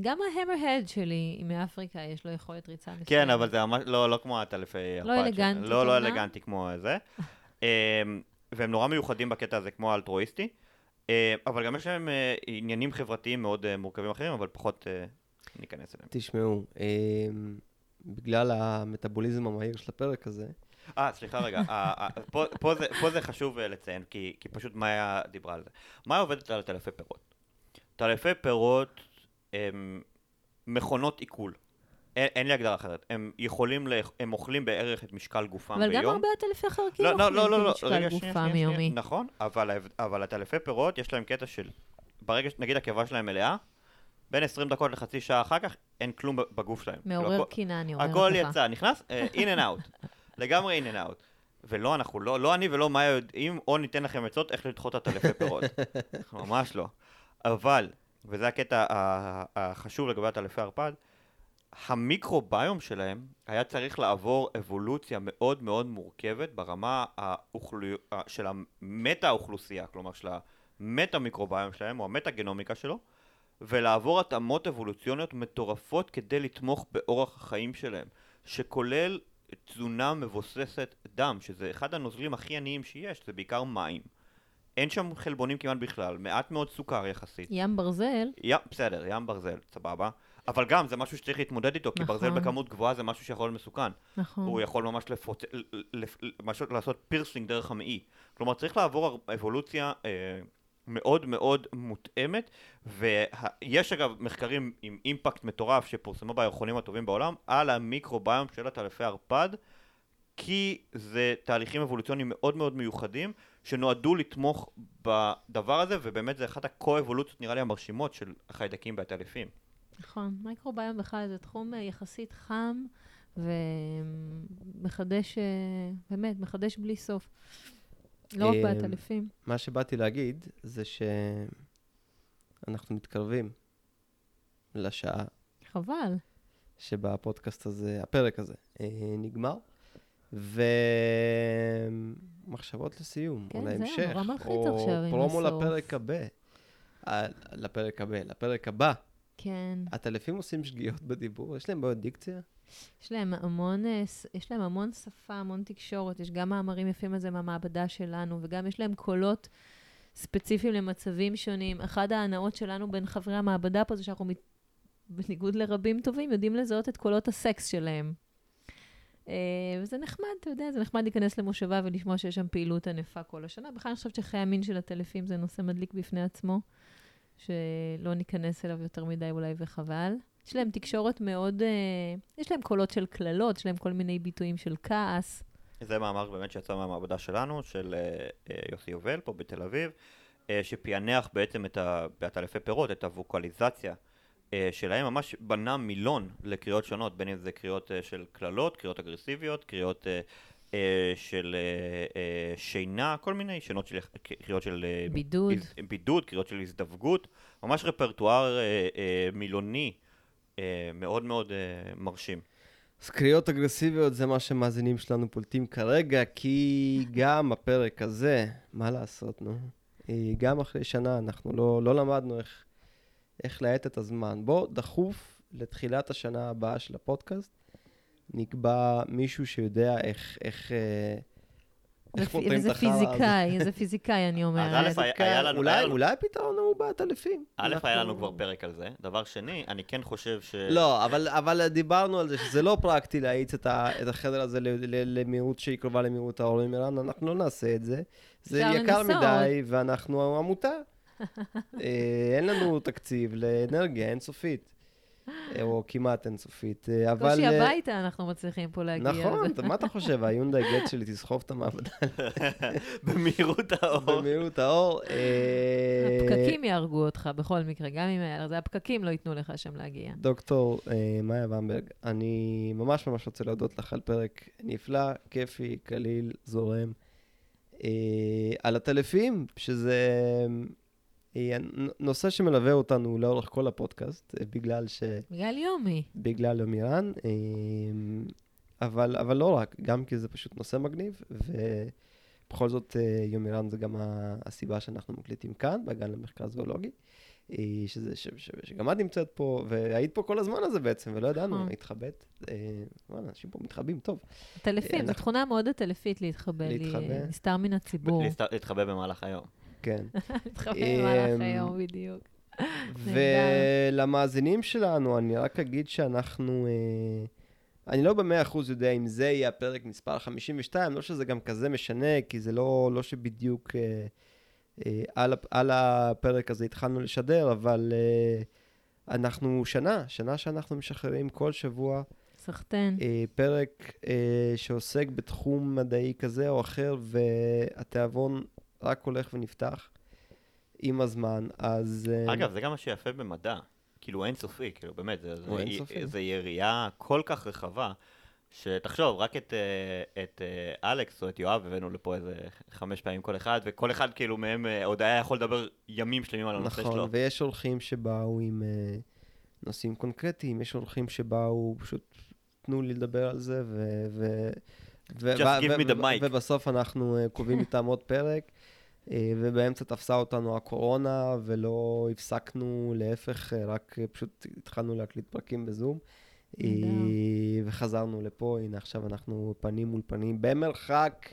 גם ההמר-הד שלי מאפריקה, יש לו יכולת ריצה מסוימת. כן, אבל זה ממש לא, לא כמו הטלפי לא אלגנטי, לא, לא? אלגנטי כמו זה. אה, והם נורא מיוחדים בקטע הזה כמו האלטרואיסטי. אה, אבל גם יש להם אה, עניינים חברתיים מאוד אה, מורכבים אחרים, אבל פחות, אה, ניכנס אליהם. תשמעו, אה, בגלל המטאבוליזם המהיר של הפרק הזה, אה, סליחה רגע, פה- פה זה- פה זה חשוב לציין, כי כי פשוט מאיה דיברה על זה. מאיה עובדת על טלפי פירות. טלפי פירות הם מכונות עיכול. אין אין לי הגדרה אחרת. הם יכולים, לאכ- הם אוכלים בערך את משקל גופם אבל ביום. גם הרבה עטלפי חרקים לא, לא, אוכלים לא, לא, לא, כמשקל רגע, שנייה, גופם שנייה, שנייה. יומי. נכון, אבל, אבל הטלפי פירות, יש להם קטע של, ברגע שנגיד הקיבה שלהם מלאה, בין 20 דקות לחצי שעה אחר כך, אין כלום בגוף שלהם. כאילו, מעורר קינה, אני אומרת לך. הכל יצא, נכנס, אה, in and out. לגמרי in and out. ולא, אנחנו לא, לא אני ולא מאיה יודעים, או ניתן לכם עצות איך לדחות את הטלפי פירות. ממש לא. אבל, וזה הקטע החשוב לגבי הטלפי ערפד, המיקרוביום שלהם היה צריך לעבור אבולוציה מאוד מאוד מורכבת ברמה האוכלו... של המטה-אוכלוסייה, כלומר של המטה-מיקרוביום שלהם, או המטה-גנומיקה שלו, ולעבור התאמות אבולוציוניות מטורפות כדי לתמוך באורח החיים שלהם, שכולל תזונה מבוססת דם, שזה אחד הנוזלים הכי עניים שיש, זה בעיקר מים. אין שם חלבונים כמעט בכלל, מעט מאוד סוכר יחסית. ים ברזל, ים, בסדר, ים ברזל, סבבה. אבל גם, זה משהו שצריך להתמודד איתו, כי ברזל נכון. בכמות גבוהה זה משהו שיכול להיות מסוכן. נכון. הוא יכול ממש לפוצ... ל- ל- ל- משהו לעשות פירסינג דרך המעי. כלומר, צריך לעבור אבולוציה אה, מאוד מאוד מותאמת, ויש אגב מחקרים עם אימפקט מטורף שפורסמו בירחונים הטובים בעולם, על המיקרוביום של עטלפי ערפד, כי זה תהליכים אבולוציוניים מאוד מאוד מיוחדים, שנועדו לתמוך בדבר הזה, ובאמת זה אחת הקו-אבולוציות נראה לי המרשימות של החיידקים והעטלפים. נכון. מייקרוביום בכלל זה תחום אה, יחסית חם, ומחדש, אה, באמת, מחדש בלי סוף. לא רק אמ, בעטלפים. מה שבאתי להגיד זה שאנחנו מתקרבים לשעה חבל. שבה הפודקאסט הזה, הפרק הזה, אה, נגמר. ומחשבות לסיום, כן, או להמשך, או פרומו. לפרק הבא. אה, לפרק הבא, לפרק הבא. כן. הטלפים עושים שגיאות בדיבור, יש להם בעיות דיקציה? יש להם המון, אה, יש להם המון שפה, המון תקשורת, יש גם מאמרים יפים על זה מהמעבדה שלנו, וגם יש להם קולות ספציפיים למצבים שונים. אחת ההנאות שלנו בין חברי המעבדה פה זה שאנחנו, בניגוד לרבים טובים, יודעים לזהות את קולות הסקס שלהם. אה, וזה נחמד, אתה יודע, זה נחמד להיכנס למושבה ולשמוע שיש שם פעילות ענפה כל השנה. בכלל אני חושבת שחיי המין של הטלפים זה נושא מדליק בפני עצמו, שלא ניכנס אליו יותר מדי אולי וחבל. יש להם תקשורת מאוד, אה, יש להם קולות של קללות, יש להם כל מיני ביטויים של כעס. זה מאמר באמת שיצא מהמעבדה שלנו, של אה, יוסי יובל פה בתל אביב, שפענח בעצם את ה... בעטלפי פירות, את הווקליזציה שלהם, ממש בנה מילון לקריאות שונות, בין אם זה קריאות אה, של קללות, קריאות אגרסיביות, קריאות אה, אה, של אה, אה, שינה, כל מיני שינות של... קריאות של... אה, בידוד. בידוד, קריאות של הזדווגות, ממש רפרטואר אה, אה, מילוני אה, מאוד מאוד אה, מרשים. אז קריאות אגרסיביות זה מה שמאזינים שלנו פולטים כרגע, כי גם הפרק הזה, מה לעשות, נו? אה, גם אחרי שנה אנחנו לא, לא למדנו איך, איך להאט את הזמן. בוא, דחוף לתחילת השנה הבאה של הפודקאסט, נקבע מישהו שיודע איך, איך, אה, איך ופ- פותרים את וזה החרא הזה. פיזיקאי, איזה פיזיקאי, אני אומרת. אז א', היה- לנו- אולי, הפתרון הוא בעטלפים. א', אנחנו- היה לנו כבר פרק על זה. דבר שני, אני כן חושב ש... לא, אבל, דיברנו על זה שזה לא פרקטי להאיץ את, החדר הזה למהירות שהיא קרובה למהירות האור עם אנחנו לא נעשה את זה. זה יקר. מדי, ואנחנו עמותה. אה, אין לנו תקציב לאנרגיה אינסופית, אה, או כמעט אינסופית, אה, אבל... בקושי אה, הביתה אנחנו מצליחים פה להגיע. נכון, מה אתה חושב, היונדאי גט שלי תסחוב את המעבדה במהירות האור. במהירות האור. הפקקים יהרגו אותך בכל מקרה, גם אם היה, זה הפקקים לא ייתנו לך שם להגיע. דוקטור מאיה במברג, אני ממש ממש רוצה להודות לך על פרק נפלא, כיפי, קליל, זורם. על הטלפים, שזה נושא שמלווה אותנו לאורך כל הפודקאסט, אה, בגלל ש... בגלל יומי. בגלל יומירן, אה, אבל, אבל לא רק, גם כי זה פשוט נושא מגניב, ובכל זאת אה, יומירן זה גם הסיבה שאנחנו מקליטים כאן, בגן למחקר זואולוגי, אה, שזה, ש, ש, שגם את נמצאת פה, והיית פה כל הזמן הזה בעצם, ולא ידענו, נכון. התחבאת. אה, וואלה, אנשים פה מתחבאים טוב. הטלפים, זו אנחנו- תכונה מאוד עטלפית להתחבא, להתחבא. נסתר מן הציבור. להתחבא במהלך היום. כן. אמ, במהלך היום, בדיוק. ולמאזינים שלנו, אני רק אגיד שאנחנו... אה, אני לא במאה אחוז יודע אם זה יהיה הפרק מספר 52, לא שזה גם כזה משנה, כי זה לא, לא שבדיוק אה, אה, על, על הפרק הזה התחלנו לשדר, אבל אה, אנחנו שנה, שנה שאנחנו משחררים כל שבוע סחטיין. אה, פרק אה, שעוסק בתחום מדעי כזה או אחר, והתיאבון רק הולך ונפתח עם הזמן, אז... אה, אגב, זה גם מה שיפה במדע. כאילו אינסופי, כאילו באמת, זה, זה, אינסופי. זה יריעה כל כך רחבה, שתחשוב, רק את, אה, את אה, אלכס או את יואב הבאנו לפה איזה חמש פעמים כל אחד, וכל אחד כאילו מהם עוד היה יכול לדבר ימים שלמים על הנושא נכון, שלו. ויש אורחים שבאו עם נושאים קונקרטיים, יש אורחים שבאו פשוט, תנו לי לדבר על זה, ו... ו ו- Just ו- give me the mic. ובסוף אנחנו קובעים איתם עוד פרק, ובאמצע תפסה אותנו הקורונה, ולא הפסקנו, להפך, אה, רק אה, פשוט התחלנו להקליט פרקים בזום. אה. וחזרנו לפה, הנה עכשיו אנחנו פנים מול פנים, במרחק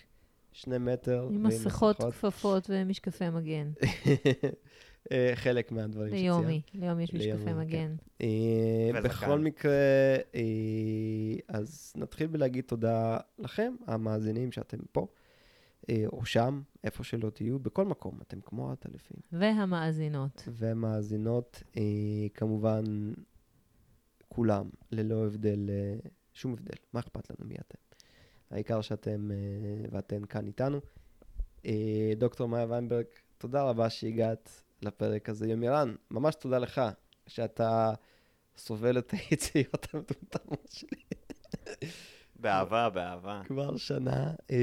שני מטר. עם מסכות, כפפות ומשקפי מגן. אה, חלק מהדברים שציינת. ליומי, ליומי יש משקפי כן. מגן. אה. בכל מקרה, אה, אז נתחיל בלהגיד תודה לכם, המאזינים שאתם פה, אה, או שם, איפה שלא תהיו, בכל מקום, אתם כמו הטלפים. והמאזינות. ומאזינות, אה, כמובן, כולם, ללא הבדל, אה, שום הבדל, מה אכפת לנו מי אתם? העיקר שאתם אה, ואתן כאן איתנו. אה, דוקטור מאיה ויינברג, תודה רבה שהגעת לפרק הזה. יומירן, ממש תודה לך שאתה סובל את היציאות המטומטמות שלי באהבה, באהבה. כבר שנה. אה,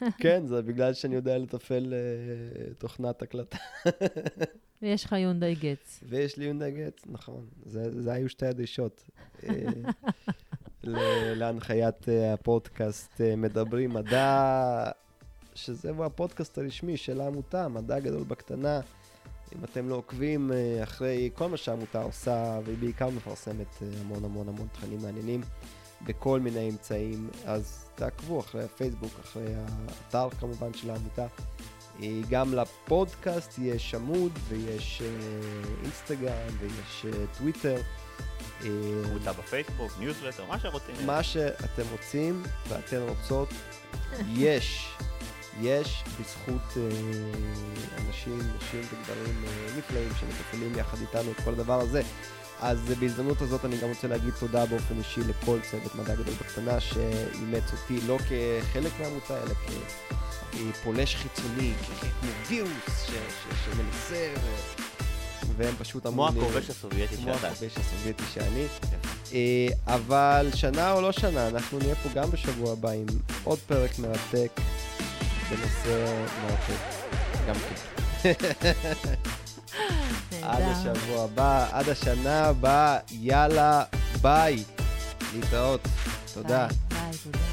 כן, זה בגלל שאני יודע לתפעל אה, תוכנת הקלטה. ויש לך יונדאי גץ. ויש לי יונדאי גץ, נכון. זה, זה היו שתי הדרישות. אה, ל- להנחיית הפודקאסט מדברים מדע, שזהו הפודקאסט הרשמי של העמותה, מדע גדול בקטנה. אם אתם לא עוקבים אחרי כל מה שהעמותה עושה, והיא בעיקר מפרסמת המון המון המון תכנים מעניינים בכל מיני אמצעים, אז תעקבו אחרי הפייסבוק, אחרי האתר כמובן של העמותה. אה, גם לפודקאסט יש עמוד ויש אה, אינסטגרם ויש אה, טוויטר. קבוצה בפייסבוק, ניוזלטר, מה שרוצים. מה שאתם רוצים ואתן רוצות, יש. יש בזכות אנשים, נשים וגברים נפלאים שמתפעלים יחד איתנו את כל הדבר הזה. אז בהזדמנות הזאת אני גם רוצה להגיד תודה באופן אישי לכל צוות מדע גדול בקטנה שאימץ אותי לא כחלק מהעמותה אלא כפולש חיצוני, כמו וירוס שמנסה ו- והם פשוט כמו אמרו לי... הכובש הסובייטי כמו שאתה. הכובש הסובייטי שאני. אה, אבל שנה או לא שנה, אנחנו נהיה פה גם בשבוע הבא עם עוד פרק מרתק בנושא מרתק. גם כן. עד. השבוע הבא, עד השנה הבאה, יאללה, ביי. להתראות. תודה. ביי, ביי, תודה.